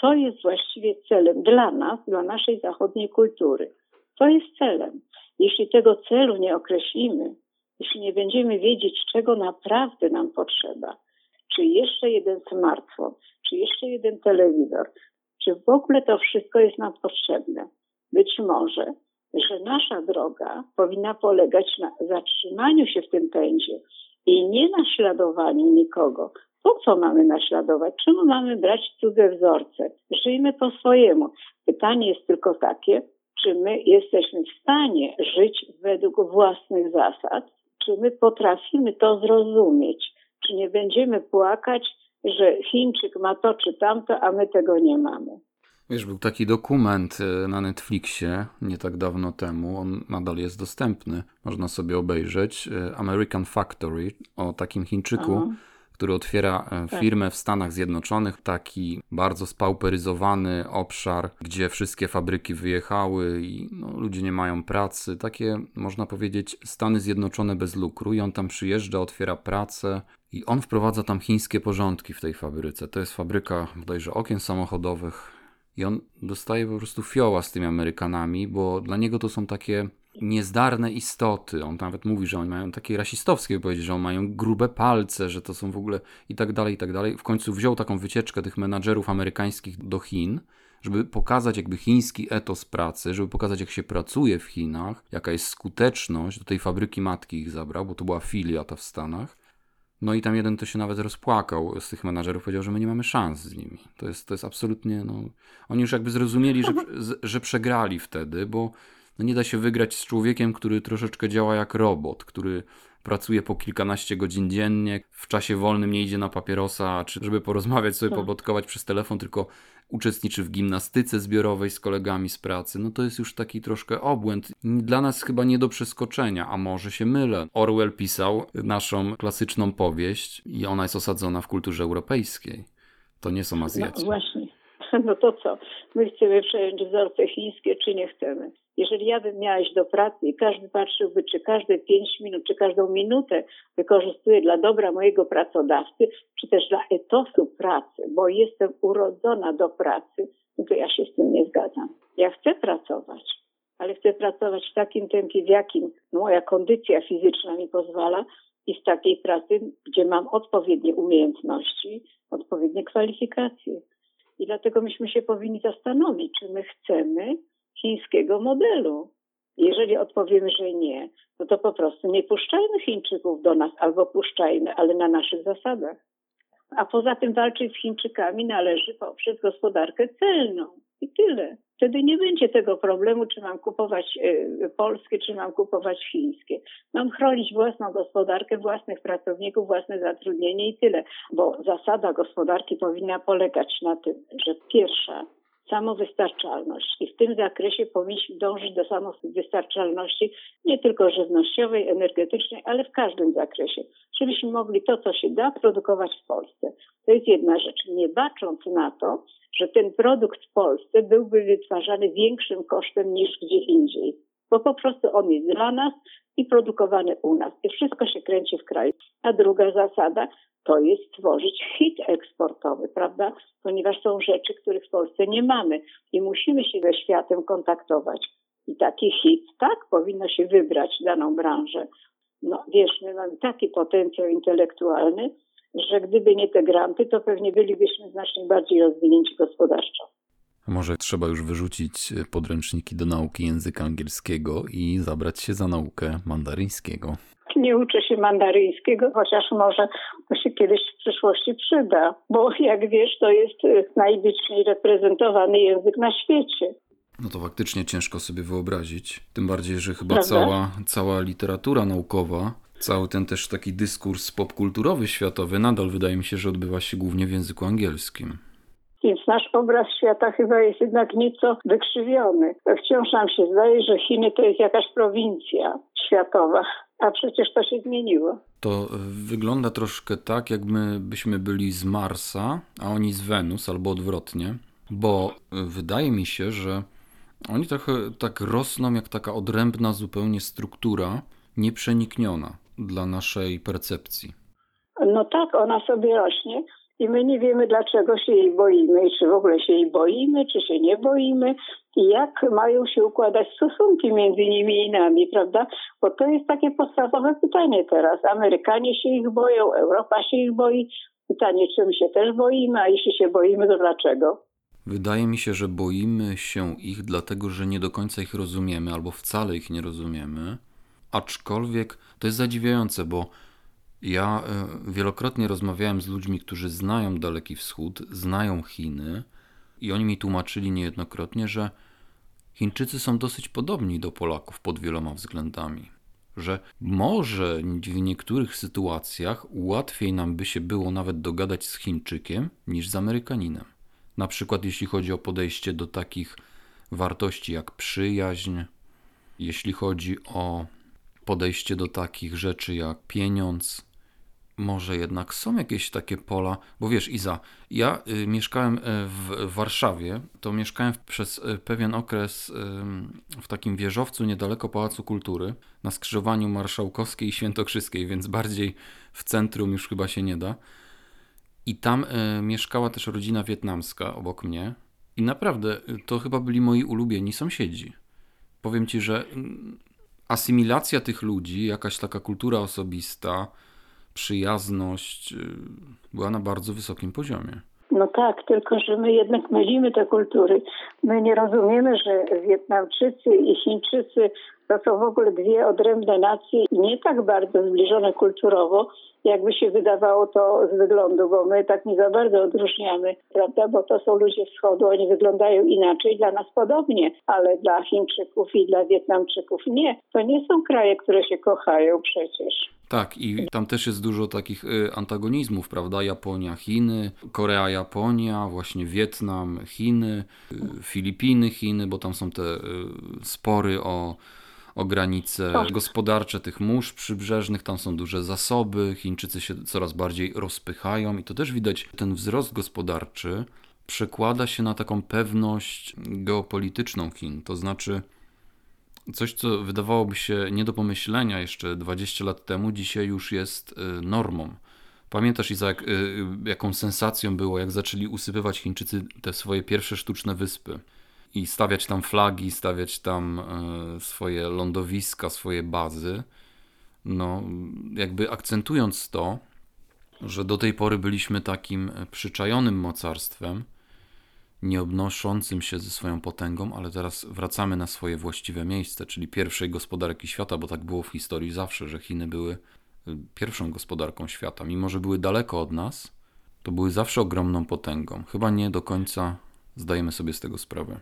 Co jest właściwie celem dla nas, dla naszej zachodniej kultury? Co jest celem? Jeśli tego celu nie określimy, jeśli nie będziemy wiedzieć, czego naprawdę nam potrzeba, czy jeszcze jeden smartfon, czy jeszcze jeden telewizor, czy w ogóle to wszystko jest nam potrzebne. Być może, że nasza droga powinna polegać na zatrzymaniu się w tym pędzie i nie naśladowaniu nikogo. Po co mamy naśladować? Czemu mamy brać cudze wzorce? Żyjmy po swojemu. Pytanie jest tylko takie, czy my jesteśmy w stanie żyć według własnych zasad, czy my potrafimy to zrozumieć, czy nie będziemy płakać, że Chińczyk ma to czy tamto, a my tego nie mamy. Wiesz, był taki dokument e, na Netflixie nie tak dawno temu, on nadal jest dostępny, można sobie obejrzeć. E, American Factory o takim Chińczyku. Aha który otwiera e, tak. firmę w Stanach Zjednoczonych, taki bardzo spauperyzowany obszar, gdzie wszystkie fabryki wyjechały i no, ludzie nie mają pracy. Takie, można powiedzieć, Stany Zjednoczone bez lukru. I on tam przyjeżdża, otwiera pracę i on wprowadza tam chińskie porządki w tej fabryce. To jest fabryka bodajże okien samochodowych. I on dostaje po prostu fioła z tymi Amerykanami, bo dla niego to są takie niezdarne istoty. On nawet mówi, że oni mają takie rasistowskie powiedzieć, że oni mają grube palce, że to są w ogóle i tak dalej, i tak dalej. W końcu wziął taką wycieczkę tych menadżerów amerykańskich do Chin, żeby pokazać jakby chiński etos pracy, żeby pokazać jak się pracuje w Chinach, jaka jest skuteczność. Do tej fabryki matki ich zabrał, bo to była filia ta w Stanach. No i tam jeden to się nawet rozpłakał z tych menadżerów, powiedział, że my nie mamy szans z nimi. To jest, to jest absolutnie, no... Oni już jakby zrozumieli, że, że przegrali wtedy, bo no nie da się wygrać z człowiekiem, który troszeczkę działa jak robot, który pracuje po kilkanaście godzin dziennie, w czasie wolnym nie idzie na papierosa, czy żeby porozmawiać sobie, tak. poplotkować przez telefon, tylko uczestniczy w gimnastyce zbiorowej z kolegami z pracy. No to jest już taki troszkę obłęd. Dla nas chyba nie do przeskoczenia, a może się mylę. Orwell pisał naszą klasyczną powieść i ona jest osadzona w kulturze europejskiej. To nie są Azjaci. No właśnie. <laughs> No to co? My chcemy przejąć wzorce chińskie, czy nie chcemy? Jeżeli ja bym miała iść do pracy i każdy patrzyłby, czy każde pięć minut, czy każdą minutę wykorzystuję dla dobra mojego pracodawcy, czy też dla etosu pracy, bo jestem urodzona do pracy, no to ja się z tym nie zgadzam. Ja chcę pracować, ale chcę pracować w takim tempie, w jakim moja kondycja fizyczna mi pozwala i z takiej pracy, gdzie mam odpowiednie umiejętności, odpowiednie kwalifikacje. I dlatego myśmy się powinni zastanowić, czy my chcemy chińskiego modelu. Jeżeli odpowiemy, że nie, no to po prostu nie puszczajmy Chińczyków do nas, albo puszczajmy, ale na naszych zasadach. A poza tym walczyć z Chińczykami należy poprzez gospodarkę celną. I tyle. Wtedy nie będzie tego problemu, czy mam kupować y, polskie, czy mam kupować chińskie. Mam chronić własną gospodarkę, własnych pracowników, własne zatrudnienie i tyle. Bo zasada gospodarki powinna polegać na tym, że pierwsza samowystarczalność. I w tym zakresie powinniśmy dążyć do samowystarczalności nie tylko żywnościowej, energetycznej, ale w każdym zakresie, żebyśmy mogli to, co się da, produkować w Polsce. To jest jedna rzecz. Nie bacząc na to, że ten produkt w Polsce byłby wytwarzany większym kosztem niż gdzie indziej, bo po prostu on jest dla nas i produkowany u nas. I wszystko się kręci w kraju. A druga zasada to jest stworzyć hit eksportowy, prawda? Ponieważ są rzeczy, których w Polsce nie mamy i musimy się ze światem kontaktować. I taki hit, tak, powinno się wybrać daną branżę. No wiesz, my mamy taki potencjał intelektualny, że gdyby nie te granty, to pewnie bylibyśmy znacznie bardziej rozwinięci gospodarczo. Może trzeba już wyrzucić podręczniki do nauki języka angielskiego i zabrać się za naukę mandaryńskiego. Nie uczę się mandaryńskiego, chociaż może to się kiedyś w przyszłości przyda, bo jak wiesz, to jest y, najliczniej reprezentowany język na świecie. No to faktycznie ciężko sobie wyobrazić. Tym bardziej, że chyba cała, cała literatura naukowa, cały ten też taki dyskurs popkulturowy światowy nadal wydaje mi się, że odbywa się głównie w języku angielskim. Więc nasz obraz świata chyba jest jednak nieco wykrzywiony. Wciąż nam się zdaje, że Chiny to jest jakaś prowincja światowa, a przecież to się zmieniło. To wygląda troszkę tak, jakby byśmy byli z Marsa, a oni z Wenus, albo odwrotnie, bo wydaje mi się, że oni trochę tak rosną jak taka odrębna zupełnie struktura, nieprzenikniona dla naszej percepcji. No tak, ona sobie rośnie i my nie wiemy, dlaczego się jej boimy czy w ogóle się jej boimy, czy się nie boimy i jak mają się układać stosunki między nimi i nami, prawda? Bo to jest takie podstawowe pytanie teraz. Amerykanie się ich boją, Europa się ich boi. Pytanie, czy my się też boimy, a jeśli się boimy, to dlaczego? Wydaje mi się, że boimy się ich dlatego, że nie do końca ich rozumiemy albo wcale ich nie rozumiemy. Aczkolwiek to jest zadziwiające, bo ja e, wielokrotnie rozmawiałem z ludźmi, którzy znają Daleki Wschód, znają Chiny i oni mi tłumaczyli niejednokrotnie, że Chińczycy są dosyć podobni do Polaków pod wieloma względami. Że może w niektórych sytuacjach łatwiej nam by się było nawet dogadać z Chińczykiem niż z Amerykaninem. Na przykład jeśli chodzi o podejście do takich wartości jak przyjaźń, jeśli chodzi o podejście do takich rzeczy jak pieniądz, może jednak są jakieś takie pola, bo wiesz, Iza, ja y, mieszkałem y, w Warszawie, to mieszkałem przez y, pewien okres w takim wieżowcu niedaleko Pałacu Kultury, na skrzyżowaniu Marszałkowskiej i Świętokrzyskiej, więc bardziej w centrum już chyba się nie da. I tam mieszkała też rodzina wietnamska obok mnie. I naprawdę to chyba byli moi ulubieni sąsiedzi. Powiem ci, że asymilacja tych ludzi, jakaś taka kultura osobista, przyjazność y, była na bardzo wysokim poziomie. No tak, tylko że my jednak mylimy te kultury. My nie rozumiemy, że Wietnamczycy i Chińczycy to są w ogóle dwie odrębne nacje nie tak bardzo zbliżone kulturowo, jakby się wydawało to z wyglądu, bo my tak nie za bardzo odróżniamy, prawda? Bo to są ludzie wschodu, oni wyglądają inaczej, dla nas podobnie, ale dla Chińczyków i dla Wietnamczyków nie. To nie są kraje, które się kochają przecież. Tak, i tam też jest dużo takich y, antagonizmów, prawda? Japonia, Chiny, Korea, Japonia, właśnie Wietnam, Chiny, y, Filipiny, Chiny, bo tam są te y, spory o o granice gospodarcze tych mórz przybrzeżnych, tam są duże zasoby, Chińczycy się coraz bardziej rozpychają i to też widać, ten wzrost gospodarczy przekłada się na taką pewność geopolityczną Chin, to znaczy coś, co wydawałoby się nie do pomyślenia jeszcze 20 lat temu, dzisiaj już jest y, normą. Pamiętasz, Izak, y, y, jaką sensacją było, jak zaczęli usypywać Chińczycy te swoje pierwsze sztuczne wyspy i stawiać tam flagi, stawiać tam swoje lądowiska, swoje bazy, no jakby akcentując to, że do tej pory byliśmy takim przyczajonym mocarstwem, nie obnoszącym się ze swoją potęgą, ale teraz wracamy na swoje właściwe miejsce, czyli pierwszej gospodarki świata, bo tak było w historii zawsze, że Chiny były e, pierwszą gospodarką świata. Mimo, że były daleko od nas, to były zawsze ogromną potęgą. Chyba nie do końca zdajemy sobie z tego sprawę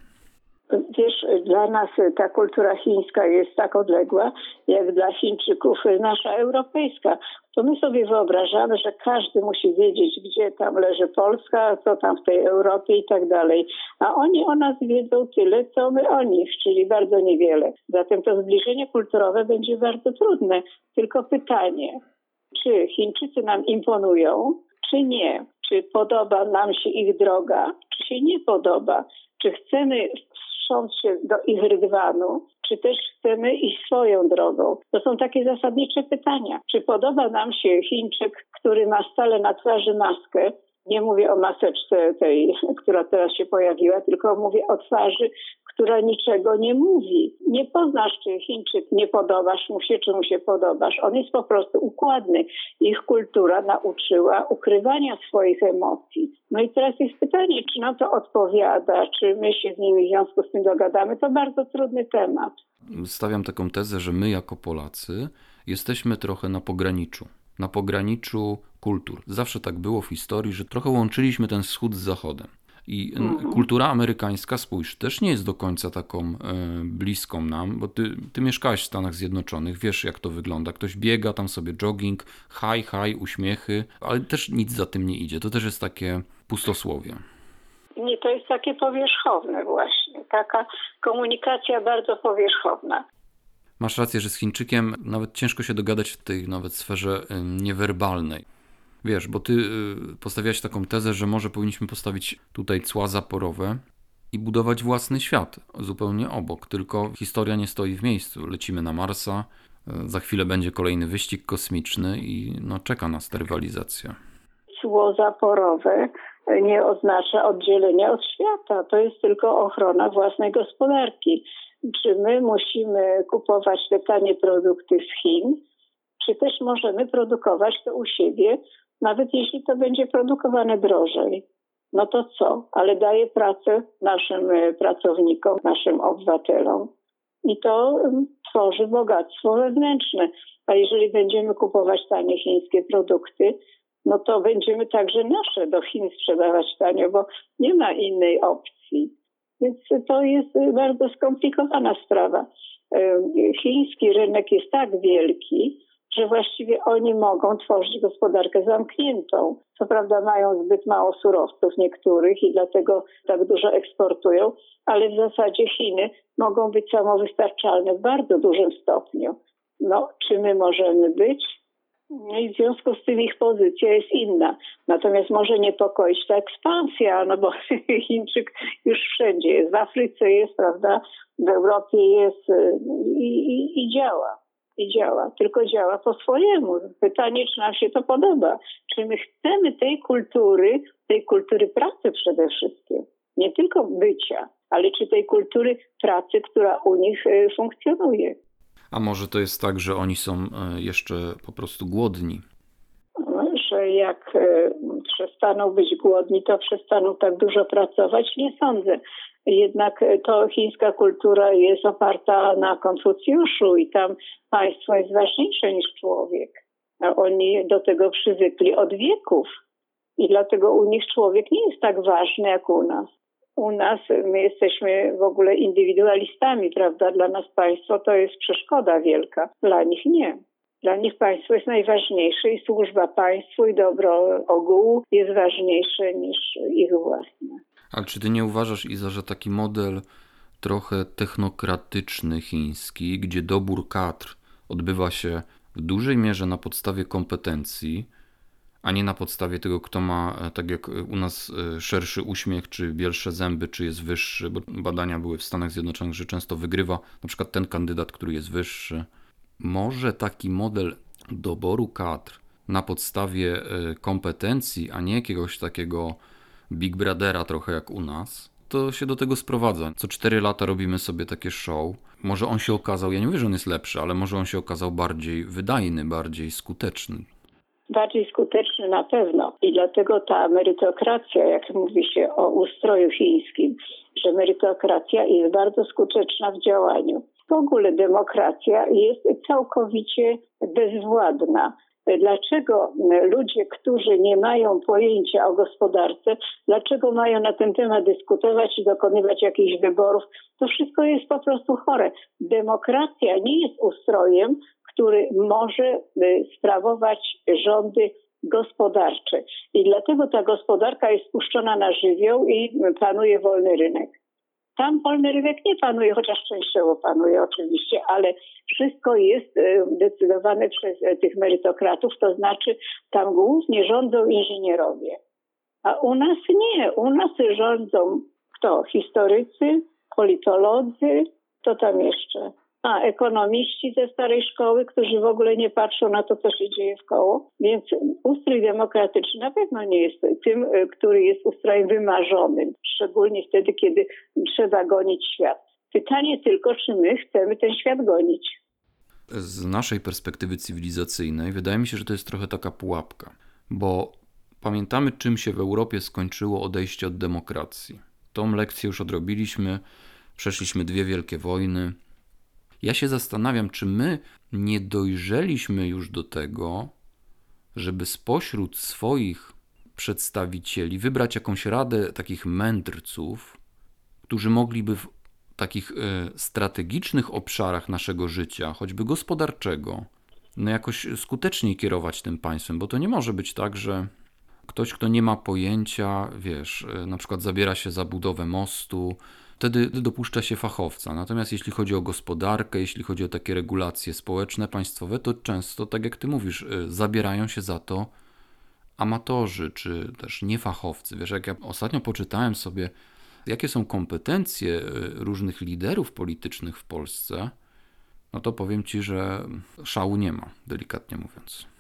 dla nas ta kultura chińska jest tak odległa, jak dla Chińczyków nasza europejska. To my sobie wyobrażamy, że każdy musi wiedzieć, gdzie tam leży Polska, co tam w tej Europie i tak dalej. A oni o nas wiedzą tyle, co my o nich, czyli bardzo niewiele. Zatem to zbliżenie kulturowe będzie bardzo trudne. Tylko pytanie, czy Chińczycy nam imponują, czy nie? Czy podoba nam się ich droga, czy się nie podoba? Czy chcemy wstrząc się do ich rydwanu, czy też chcemy iść swoją drogą? To są takie zasadnicze pytania. Czy podoba nam się Chińczyk, który ma stale na twarzy maskę, nie mówię o maseczce tej, która teraz się pojawiła, tylko mówię o twarzy, która niczego nie mówi. Nie poznasz, czy Chińczyk nie podobasz mu się, czy mu się podobasz. On jest po prostu układny. Ich kultura nauczyła ukrywania swoich emocji. No i teraz jest pytanie, czy na to odpowiada, czy my się z nimi w związku z tym dogadamy. To bardzo trudny temat. Stawiam taką tezę, że my jako Polacy jesteśmy trochę na pograniczu. Na pograniczu kultur. Zawsze tak było w historii, że trochę łączyliśmy ten wschód z zachodem. I mhm. kultura amerykańska, spójrz, też nie jest do końca taką e, bliską nam, bo ty, ty mieszkałeś w Stanach Zjednoczonych, wiesz jak to wygląda. Ktoś biega tam sobie jogging, haj, haj, uśmiechy, ale też nic za tym nie idzie. To też jest takie pustosłowie. Nie, to jest takie powierzchowne właśnie, taka komunikacja bardzo powierzchowna. Masz rację, że z Chińczykiem nawet ciężko się dogadać w tej nawet sferze e, niewerbalnej. Wiesz, bo ty y, postawiałeś taką tezę, że może powinniśmy postawić tutaj cła zaporowe i budować własny świat zupełnie obok. Tylko historia nie stoi w miejscu. Lecimy na Marsa, y, za chwilę będzie kolejny wyścig kosmiczny i no, czeka nas ta rywalizacja. Cło zaporowe nie oznacza oddzielenia od świata. To jest tylko ochrona własnej gospodarki. Czy my musimy kupować te tanie produkty z Chin, czy też możemy produkować to u siebie nawet jeśli to będzie produkowane drożej. No to co? Ale daje pracę naszym e, pracownikom, naszym obywatelom i to tworzy bogactwo wewnętrzne. A jeżeli będziemy kupować tanie chińskie produkty, no to będziemy także nasze do Chin sprzedawać tanio, bo nie ma innej opcji. Więc to jest bardzo skomplikowana sprawa. E, chiński rynek jest tak wielki, że właściwie oni mogą tworzyć gospodarkę zamkniętą. Co prawda mają zbyt mało surowców niektórych i dlatego tak dużo eksportują, ale w zasadzie Chiny mogą być samowystarczalne w bardzo dużym stopniu. No, czy my możemy być? No i w związku z tym ich pozycja jest inna. Natomiast może niepokoić ta ekspansja, no bo <laughs> Chińczyk już wszędzie jest. W Afryce jest, prawda, w Europie jest y, i, i, i działa i działa, tylko działa po swojemu. Pytanie, czy nam się to podoba. Czy my chcemy tej kultury, tej kultury pracy przede wszystkim, nie tylko bycia, ale czy tej kultury pracy, która u nich y, funkcjonuje. A może to jest tak, że oni są y, jeszcze po prostu głodni? No, że jak y, przestaną być głodni, to przestaną tak dużo pracować? Nie sądzę. Jednak to chińska kultura jest oparta na Konfucjuszu i tam państwo jest ważniejsze niż człowiek. A oni do tego przywykli od wieków. I dlatego u nich człowiek nie jest tak ważny jak u nas. U nas my jesteśmy w ogóle indywidualistami, prawda? Dla nas państwo to jest przeszkoda wielka. Dla nich nie. Dla nich państwo jest najważniejsze i służba państwu i dobro ogółu jest ważniejsze niż ich własne. Ale czy ty nie uważasz, Iza, że taki model trochę technokratyczny chiński, gdzie dobór kadr odbywa się w dużej mierze na podstawie kompetencji, a nie na podstawie tego, kto ma, e, tak jak u nas, e, szerszy uśmiech, czy bielsze zęby, czy jest wyższy, bo badania były w Stanach Zjednoczonych, że często wygrywa na przykład ten kandydat, który jest wyższy. Może taki model doboru kadr na podstawie e, kompetencji, a nie jakiegoś takiego Big Brothera trochę jak u nas, to się do tego sprowadza. Co 4 lata robimy sobie takie show. Może on się okazał, ja nie mówię, że on jest lepszy, ale może on się okazał bardziej wydajny, bardziej skuteczny. Bardziej skuteczny na pewno. I dlatego ta merytokracja, jak mówi się o ustroju chińskim, że merytokracja jest bardzo skuteczna w działaniu. W ogóle demokracja jest całkowicie bezwładna dlaczego ludzie, którzy nie mają pojęcia o gospodarce, dlaczego mają na ten temat dyskutować i dokonywać jakichś wyborów. To wszystko jest po prostu chore. Demokracja nie jest ustrojem, który może y, sprawować rządy gospodarcze. I dlatego ta gospodarka jest puszczona na żywioł i panuje wolny rynek. Tam wolny rynek nie panuje, chociaż częściowo panuje oczywiście, ale wszystko jest y, decydowane przez y, tych merytokratów, to znaczy tam głównie rządzą inżynierowie. A u nas nie. U nas rządzą kto? Historycy, politolodzy, to tam jeszcze? A ekonomiści ze starej szkoły, którzy w ogóle nie patrzą na to, co się dzieje w koło. Więc ustrój demokratyczny na pewno nie jest tym, e, który jest ustrojem wymarzonym, szczególnie wtedy, kiedy trzeba gonić świat. Pytanie tylko, czy my chcemy ten świat gonić. Z naszej perspektywy cywilizacyjnej wydaje mi się, że to jest trochę taka pułapka, bo pamiętamy, czym się w Europie skończyło odejście od demokracji. Tą lekcję już odrobiliśmy, przeszliśmy dwie wielkie wojny, ja się zastanawiam, czy my nie dojrzeliśmy już do tego, żeby spośród swoich przedstawicieli wybrać jakąś radę takich mędrców, którzy mogliby w takich y, strategicznych obszarach naszego życia, choćby gospodarczego, no jakoś skuteczniej kierować tym państwem, bo to nie może być tak, że ktoś, kto nie ma pojęcia, wiesz, y, na przykład zabiera się za budowę mostu, wtedy dopuszcza się fachowca. Natomiast jeśli chodzi o gospodarkę, jeśli chodzi o takie regulacje społeczne, państwowe, to często, tak jak ty mówisz, y, zabierają się za to amatorzy, czy też niefachowcy. Wiesz, jak ja ostatnio poczytałem sobie, jakie są kompetencje y, różnych liderów politycznych w Polsce, no to powiem ci, że szału nie ma, delikatnie mówiąc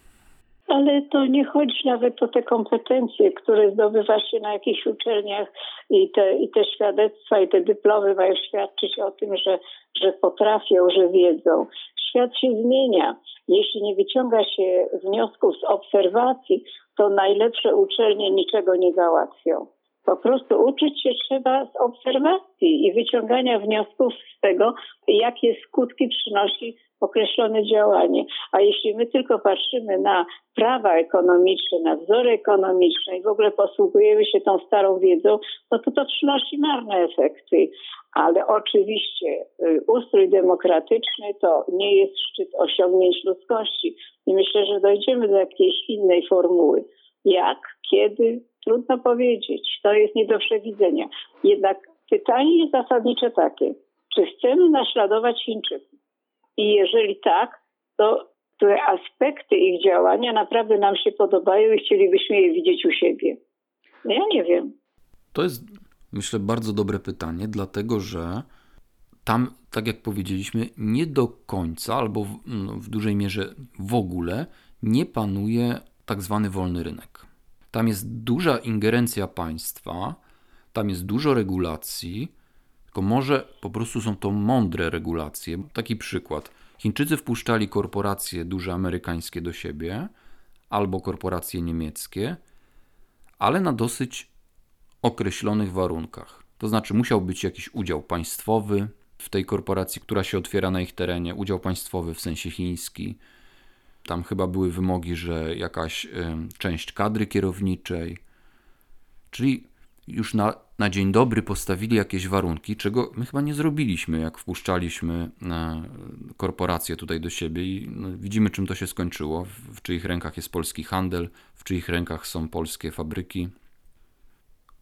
ale to nie chodzi nawet o te kompetencje, które zdobywa się na jakichś uczelniach i te, i te świadectwa i te dyplomy mają świadczyć o tym, że, że potrafią, że wiedzą. Świat się zmienia. Jeśli nie wyciąga się wniosków z obserwacji, to najlepsze uczelnie niczego nie załatwią. Po prostu uczyć się trzeba z obserwacji i wyciągania wniosków z tego, jakie skutki przynosi określone działanie. A jeśli my tylko patrzymy na prawa ekonomiczne, na wzory ekonomiczne i w ogóle posługujemy się tą starą wiedzą, no to to przynosi marne efekty. Ale oczywiście y, ustrój demokratyczny to nie jest szczyt osiągnięć ludzkości. I myślę, że dojdziemy do jakiejś innej formuły. Jak, kiedy, trudno powiedzieć. To jest nie do przewidzenia. Jednak pytanie jest zasadnicze takie. Czy chcemy naśladować Chińczyków? I jeżeli tak, to które aspekty ich działania naprawdę nam się podobają i chcielibyśmy je widzieć u siebie? No ja nie wiem. To jest, myślę, bardzo dobre pytanie, dlatego że tam, tak jak powiedzieliśmy, nie do końca albo w, no, w dużej mierze w ogóle nie panuje tak zwany wolny rynek. Tam jest duża ingerencja państwa, tam jest dużo regulacji, tylko może po prostu są to mądre regulacje. Taki przykład. Chińczycy wpuszczali korporacje duże amerykańskie do siebie albo korporacje niemieckie, ale na dosyć określonych warunkach. To znaczy, musiał być jakiś udział państwowy w tej korporacji, która się otwiera na ich terenie, udział państwowy w sensie chiński. Tam chyba były wymogi, że jakaś y, część kadry kierowniczej. Czyli już na, na dzień dobry postawili jakieś warunki, czego my chyba nie zrobiliśmy, jak wpuszczaliśmy e, korporacje tutaj do siebie i no, widzimy, czym to się skończyło, w, czyich rękach jest polski handel, w czyich rękach są polskie fabryki.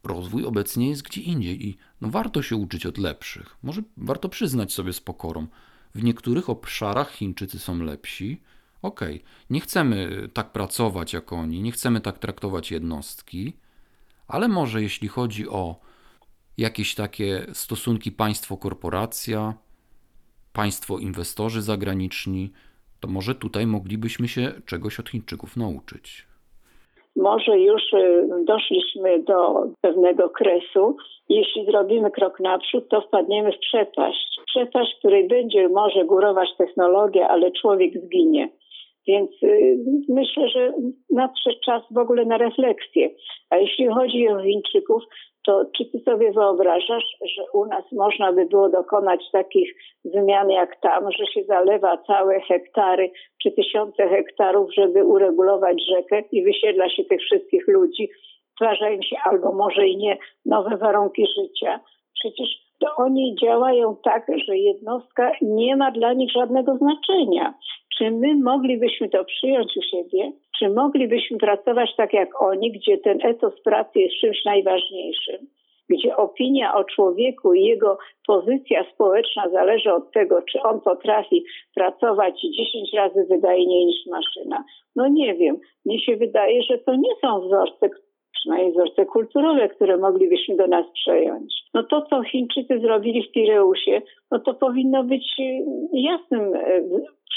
Rozwój obecnie jest gdzie indziej i no, warto się uczyć od lepszych. Może warto przyznać sobie z pokorą. W niektórych obszarach Chińczycy są lepsi. Okej, okay. nie chcemy tak pracować jak oni, nie chcemy tak traktować jednostki, ale może jeśli chodzi o jakieś takie stosunki państwo-korporacja, państwo-inwestorzy zagraniczni, to może tutaj moglibyśmy się czegoś od Chińczyków nauczyć. Może już y, doszliśmy do pewnego kresu. Jeśli zrobimy krok naprzód, to wpadniemy w przepaść. Przepaść, w której będzie może górować technologia, ale człowiek zginie. Więc y, myślę, że nadszedł czas w ogóle na refleksję. A jeśli chodzi o Chińczyków, to czy ty sobie wyobrażasz, że u nas można by było dokonać takich zmian jak tam, że się zalewa całe hektary czy tysiące hektarów, żeby uregulować rzekę i wysiedla się tych wszystkich ludzi, stwarzają się albo może i nie nowe warunki życia. Przecież to oni działają tak, że jednostka nie ma dla nich żadnego znaczenia. Czy my moglibyśmy to przyjąć u siebie? Czy moglibyśmy pracować tak jak oni, gdzie ten etos pracy jest czymś najważniejszym? Gdzie opinia o człowieku i jego pozycja społeczna zależy od tego, czy on potrafi pracować 10 razy wydajniej niż maszyna. No nie wiem. Mnie się wydaje, że to nie są wzorce, przynajmniej wzorce kulturowe, które moglibyśmy do nas przejąć. No to, co Chińczycy zrobili w Pireusie, no to powinno być y, jasnym y,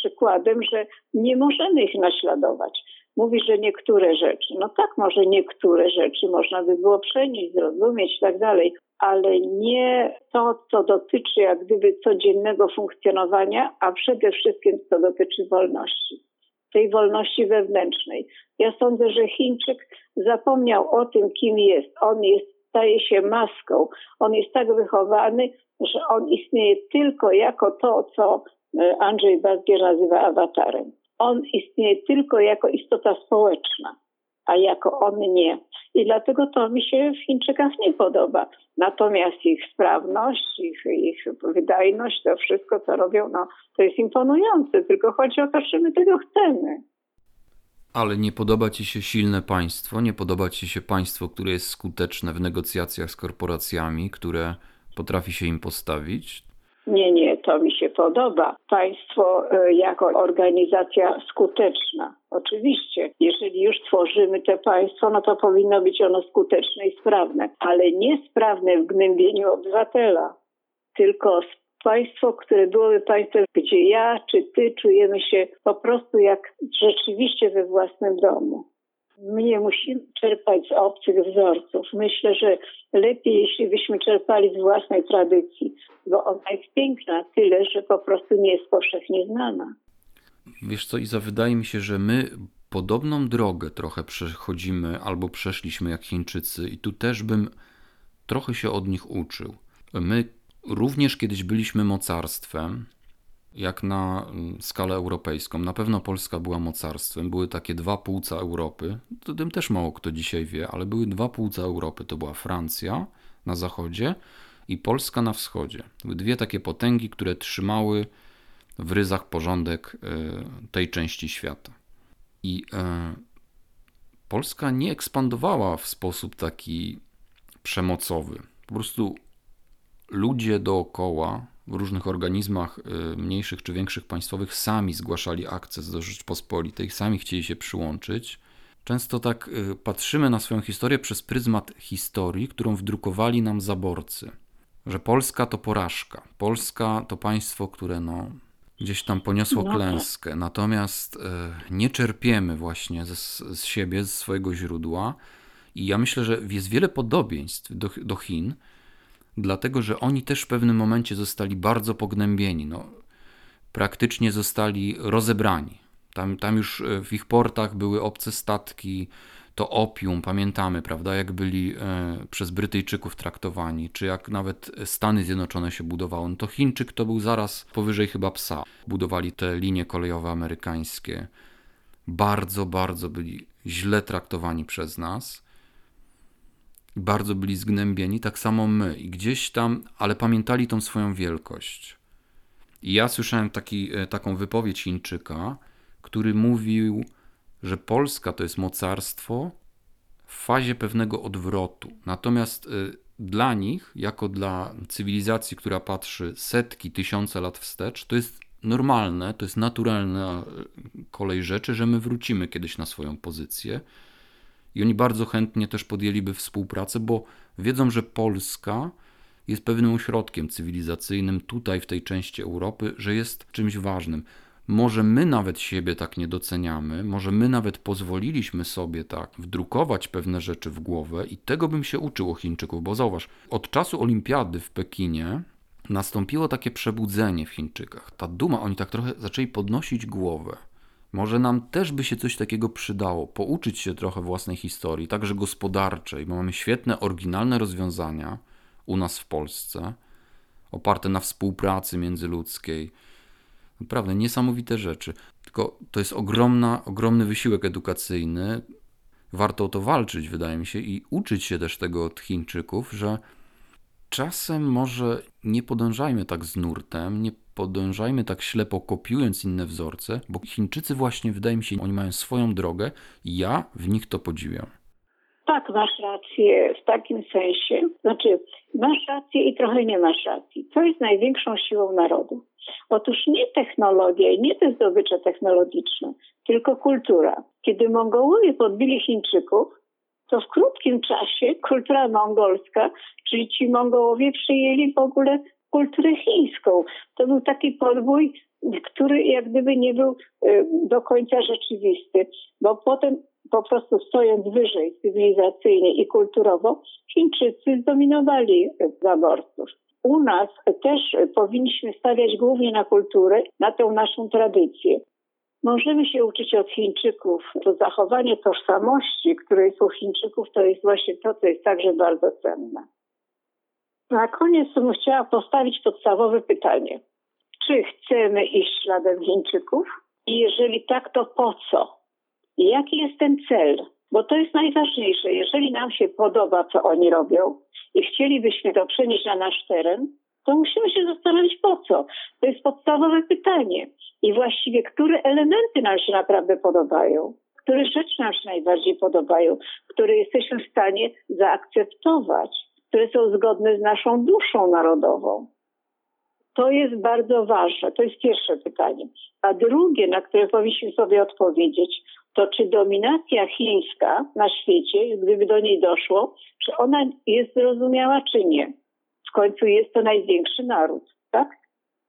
przykładem, że nie możemy ich naśladować. Mówi, że niektóre rzeczy, no tak, może niektóre rzeczy można by było przenieść, zrozumieć i tak dalej, ale nie to, co dotyczy jak gdyby codziennego funkcjonowania, a przede wszystkim co dotyczy wolności tej wolności wewnętrznej. Ja sądzę, że Chińczyk zapomniał o tym, kim jest. On jest, staje się maską. On jest tak wychowany, że on istnieje tylko jako to, co Andrzej Bazgier nazywa awatarem. On istnieje tylko jako istota społeczna a jako on nie. I dlatego to mi się w Chińczykach nie podoba. Natomiast ich sprawność, ich, ich wydajność, to wszystko, co robią, no, to jest imponujące. Tylko chodzi o to, czy my tego chcemy. Ale nie podoba Ci się silne państwo, nie podoba Ci się państwo, które jest skuteczne w negocjacjach z korporacjami, które potrafi się im postawić? Nie, nie, to mi się podoba. Państwo e, jako organizacja skuteczna. Oczywiście, jeżeli już tworzymy te państwo, no to powinno być ono skuteczne i sprawne, ale nie sprawne w gnębieniu obywatela, tylko państwo, które byłoby państwem, gdzie ja czy ty czujemy się po prostu jak rzeczywiście we własnym domu. My nie musimy czerpać z obcych wzorców. Myślę, że lepiej, jeśli byśmy czerpali z własnej tradycji, bo ona jest piękna, tyle, że po prostu nie jest powszechnie znana. Wiesz co, Iza, wydaje mi się, że my podobną drogę trochę przechodzimy albo przeszliśmy jak Chińczycy i tu też bym trochę się od nich uczył. My również kiedyś byliśmy mocarstwem, jak na mm, skalę europejską. Na pewno Polska była mocarstwem. Były takie dwa płuca Europy. O tym też mało kto dzisiaj wie, ale były dwa płuca Europy. To była Francja na zachodzie i Polska na wschodzie. Były dwie takie potęgi, które trzymały w ryzach porządek e, tej części świata. I e, Polska nie ekspandowała w sposób taki przemocowy. Po prostu ludzie dookoła różnych organizmach y, mniejszych czy większych państwowych sami zgłaszali akces do Rzeczpospolitej, sami chcieli się przyłączyć. Często tak y, patrzymy na swoją historię przez pryzmat historii, którą wdrukowali nam zaborcy. Że Polska to porażka. Polska to państwo, które no, gdzieś tam poniosło no tak. klęskę. Natomiast y, nie czerpiemy właśnie z, z siebie, z swojego źródła. I ja myślę, że jest wiele podobieństw do, do Chin, dlatego że oni też w pewnym momencie zostali bardzo pognębieni. No, praktycznie zostali rozebrani. Tam, tam już e, w ich portach były obce statki, to opium, pamiętamy, prawda, jak byli e, przez Brytyjczyków traktowani, czy jak nawet Stany Zjednoczone się budowały. No to Chińczyk to był zaraz powyżej chyba psa. Budowali te linie kolejowe amerykańskie. Bardzo, bardzo byli źle traktowani przez nas bardzo byli zgnębieni, tak samo my. I gdzieś tam, ale pamiętali tą swoją wielkość. I ja słyszałem taki, e, taką wypowiedź Chińczyka, który mówił, że Polska to jest mocarstwo w fazie pewnego odwrotu. Natomiast y, dla nich, jako dla cywilizacji, która patrzy setki, tysiące lat wstecz, to jest normalne, to jest naturalna kolej rzeczy, że my wrócimy kiedyś na swoją pozycję i oni bardzo chętnie też podjęliby współpracę, bo wiedzą, że Polska jest pewnym ośrodkiem cywilizacyjnym tutaj, w tej części Europy, że jest czymś ważnym. Może my nawet siebie tak nie doceniamy, może my nawet pozwoliliśmy sobie tak wdrukować pewne rzeczy w głowę, i tego bym się uczył o Chińczyków, bo zauważ, od czasu Olimpiady w Pekinie nastąpiło takie przebudzenie w Chińczykach. Ta duma, oni tak trochę zaczęli podnosić głowę. Może nam też by się coś takiego przydało, pouczyć się trochę własnej historii, także gospodarczej, bo mamy świetne, oryginalne rozwiązania u nas w Polsce, oparte na współpracy międzyludzkiej. Naprawdę niesamowite rzeczy. Tylko to jest ogromna, ogromny wysiłek edukacyjny. Warto o to walczyć, wydaje mi się, i uczyć się też tego od Chińczyków, że czasem może nie podążajmy tak z nurtem, nie podążajmy tak ślepo kopiując inne wzorce, bo Chińczycy właśnie, wydaje mi się, oni mają swoją drogę i ja w nich to podziwiam. Tak, masz rację w takim sensie. Znaczy, masz rację i trochę nie masz racji. Co jest największą siłą narodu? Otóż nie technologia i nie te zdobycze technologiczne, tylko kultura. Kiedy Mongołowie podbili Chińczyków, to w krótkim czasie kultura mongolska, czyli ci Mongołowie przyjęli w ogóle kulturę chińską. To był taki podbój, który jak gdyby nie był y, do końca rzeczywisty, bo potem po prostu stojąc wyżej cywilizacyjnie i kulturowo, Chińczycy zdominowali zaborców. U nas też powinniśmy stawiać głównie na kulturę, na tę naszą tradycję. Możemy się uczyć od Chińczyków. To zachowanie tożsamości, które jest u Chińczyków, to jest właśnie to, co jest także bardzo cenne. Na koniec bym chciała postawić podstawowe pytanie. Czy chcemy iść śladem Chińczyków? I jeżeli tak, to po co? Jaki jest ten cel? Bo to jest najważniejsze. Jeżeli nam się podoba, co oni robią i chcielibyśmy to przenieść na nasz teren, to musimy się zastanowić po co. To jest podstawowe pytanie. I właściwie, które elementy nam się naprawdę podobają, które rzeczy nam się najbardziej podobają, które jesteśmy w stanie zaakceptować, które są zgodne z naszą duszą narodową. To jest bardzo ważne. To jest pierwsze pytanie. A drugie, na które powinniśmy sobie odpowiedzieć, to czy dominacja chińska na świecie, gdyby do niej doszło, czy ona jest zrozumiała, czy nie. W końcu jest to największy naród, tak?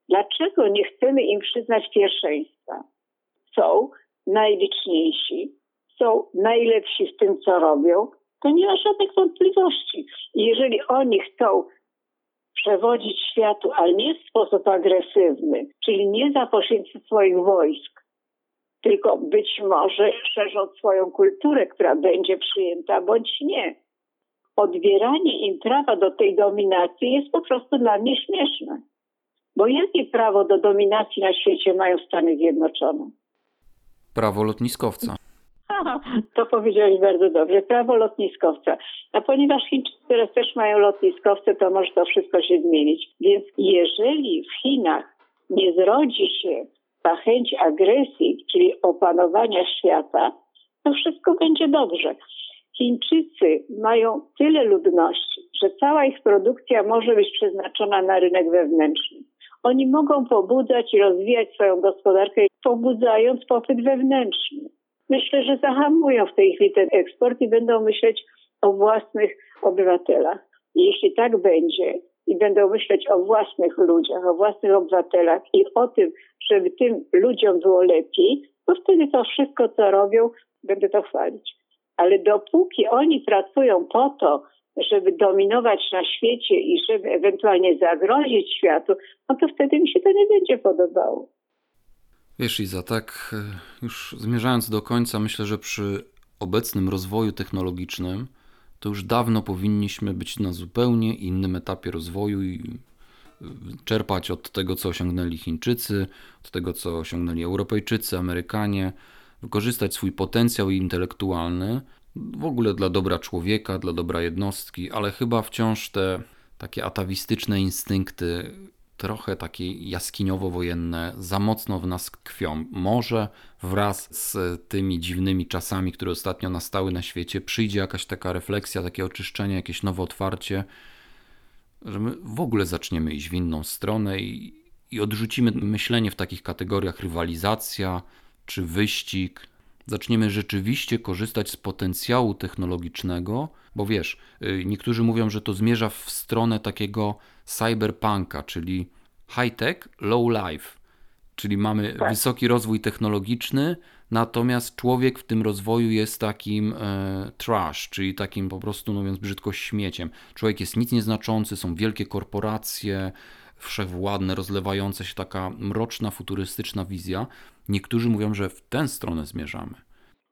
Dlaczego nie chcemy im przyznać pierwszeństwa? Są najliczniejsi, są najlepsi w tym, co robią, to nie ma żadnych wątpliwości. Jeżeli oni chcą przewodzić światu, ale nie w sposób agresywny, czyli nie za pośrednictwem swoich wojsk, tylko być może szerząc swoją kulturę, która będzie przyjęta bądź nie. Odbieranie im prawa do tej dominacji jest po prostu dla mnie śmieszne. Bo jakie prawo do dominacji na świecie mają Stany Zjednoczone? Prawo lotniskowca. To powiedziałeś bardzo dobrze. Prawo lotniskowca. A ponieważ Chińczycy teraz też mają lotniskowce, to może to wszystko się zmienić. Więc jeżeli w Chinach nie zrodzi się ta chęć agresji, czyli opanowania świata, to wszystko będzie dobrze. Chińczycy mają tyle ludności, że cała ich produkcja może być przeznaczona na rynek wewnętrzny. Oni mogą pobudzać i rozwijać swoją gospodarkę, pobudzając popyt wewnętrzny. Myślę, że zahamują w tej chwili ten eksport i będą myśleć o własnych obywatelach. I jeśli tak będzie, i będą myśleć o własnych ludziach, o własnych obywatelach i o tym, żeby tym ludziom było lepiej, to wtedy to wszystko, co robią, będę to chwalić. Ale dopóki oni pracują po to, żeby dominować na świecie i żeby ewentualnie zagrozić światu, no to wtedy mi się to nie będzie podobało. Wiesz, Iza, tak e, już zmierzając do końca, myślę, że przy obecnym rozwoju technologicznym to już dawno powinniśmy być na zupełnie innym etapie rozwoju i y, czerpać od tego, co osiągnęli Chińczycy, od tego, co osiągnęli Europejczycy, Amerykanie, wykorzystać swój potencjał intelektualny w ogóle dla dobra człowieka, dla dobra jednostki, ale chyba wciąż te takie atawistyczne instynkty trochę takie jaskiniowo-wojenne za mocno w nas tkwią. Może wraz z tymi dziwnymi czasami, które ostatnio nastały na świecie, przyjdzie jakaś taka refleksja, takie oczyszczenie, jakieś nowe otwarcie, że my w ogóle zaczniemy iść w inną stronę i, i odrzucimy myślenie w takich kategoriach rywalizacja czy wyścig. Zaczniemy rzeczywiście korzystać z potencjału technologicznego, bo wiesz, y, niektórzy mówią, że to zmierza w stronę takiego cyberpunka, czyli high-tech, low-life. Czyli mamy tak. wysoki rozwój technologiczny, natomiast człowiek w tym rozwoju jest takim e, trash, czyli takim po prostu, mówiąc brzydko, śmieciem. Człowiek jest nic nieznaczący, są wielkie korporacje, wszechwładne, rozlewające się taka mroczna, futurystyczna wizja. Niektórzy mówią, że w tę stronę zmierzamy.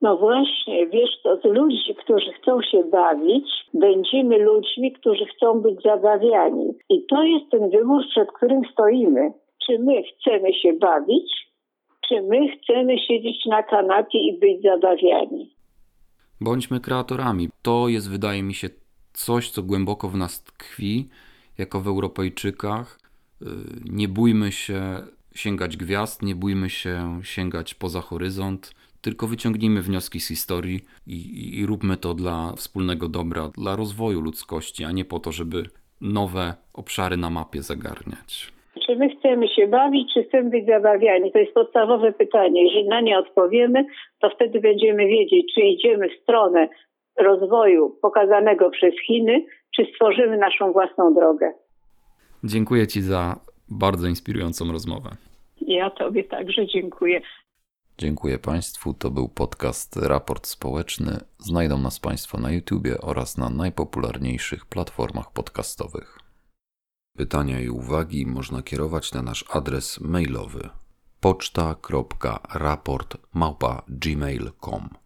No właśnie, wiesz, to z ludzi, którzy chcą się bawić, będziemy ludźmi, którzy chcą być zabawiani. I to jest ten wybór, przed którym stoimy. Czy my chcemy się bawić, czy my chcemy siedzieć na kanapie i być zabawiani. Bądźmy kreatorami. To jest, wydaje mi się, coś, co głęboko w nas tkwi, jako w Europejczykach. Y, nie bójmy się sięgać gwiazd, nie bójmy się sięgać poza horyzont, tylko wyciągnijmy wnioski z historii i, i, i róbmy to dla wspólnego dobra, dla rozwoju ludzkości, a nie po to, żeby nowe obszary na mapie zagarniać. Czy my chcemy się bawić, czy chcemy być zabawiani? To jest podstawowe pytanie. Jeżeli na nie odpowiemy, to wtedy będziemy wiedzieć, czy idziemy w stronę rozwoju pokazanego przez Chiny, czy stworzymy naszą własną drogę. Dziękuję Ci za bardzo inspirującą rozmowę. Ja Tobie także dziękuję. Dziękuję Państwu. To był podcast Raport Społeczny. Znajdą nas Państwo na YouTubie oraz na najpopularniejszych platformach podcastowych. Pytania i uwagi można kierować na nasz adres mailowy poczta.raport.gmail.com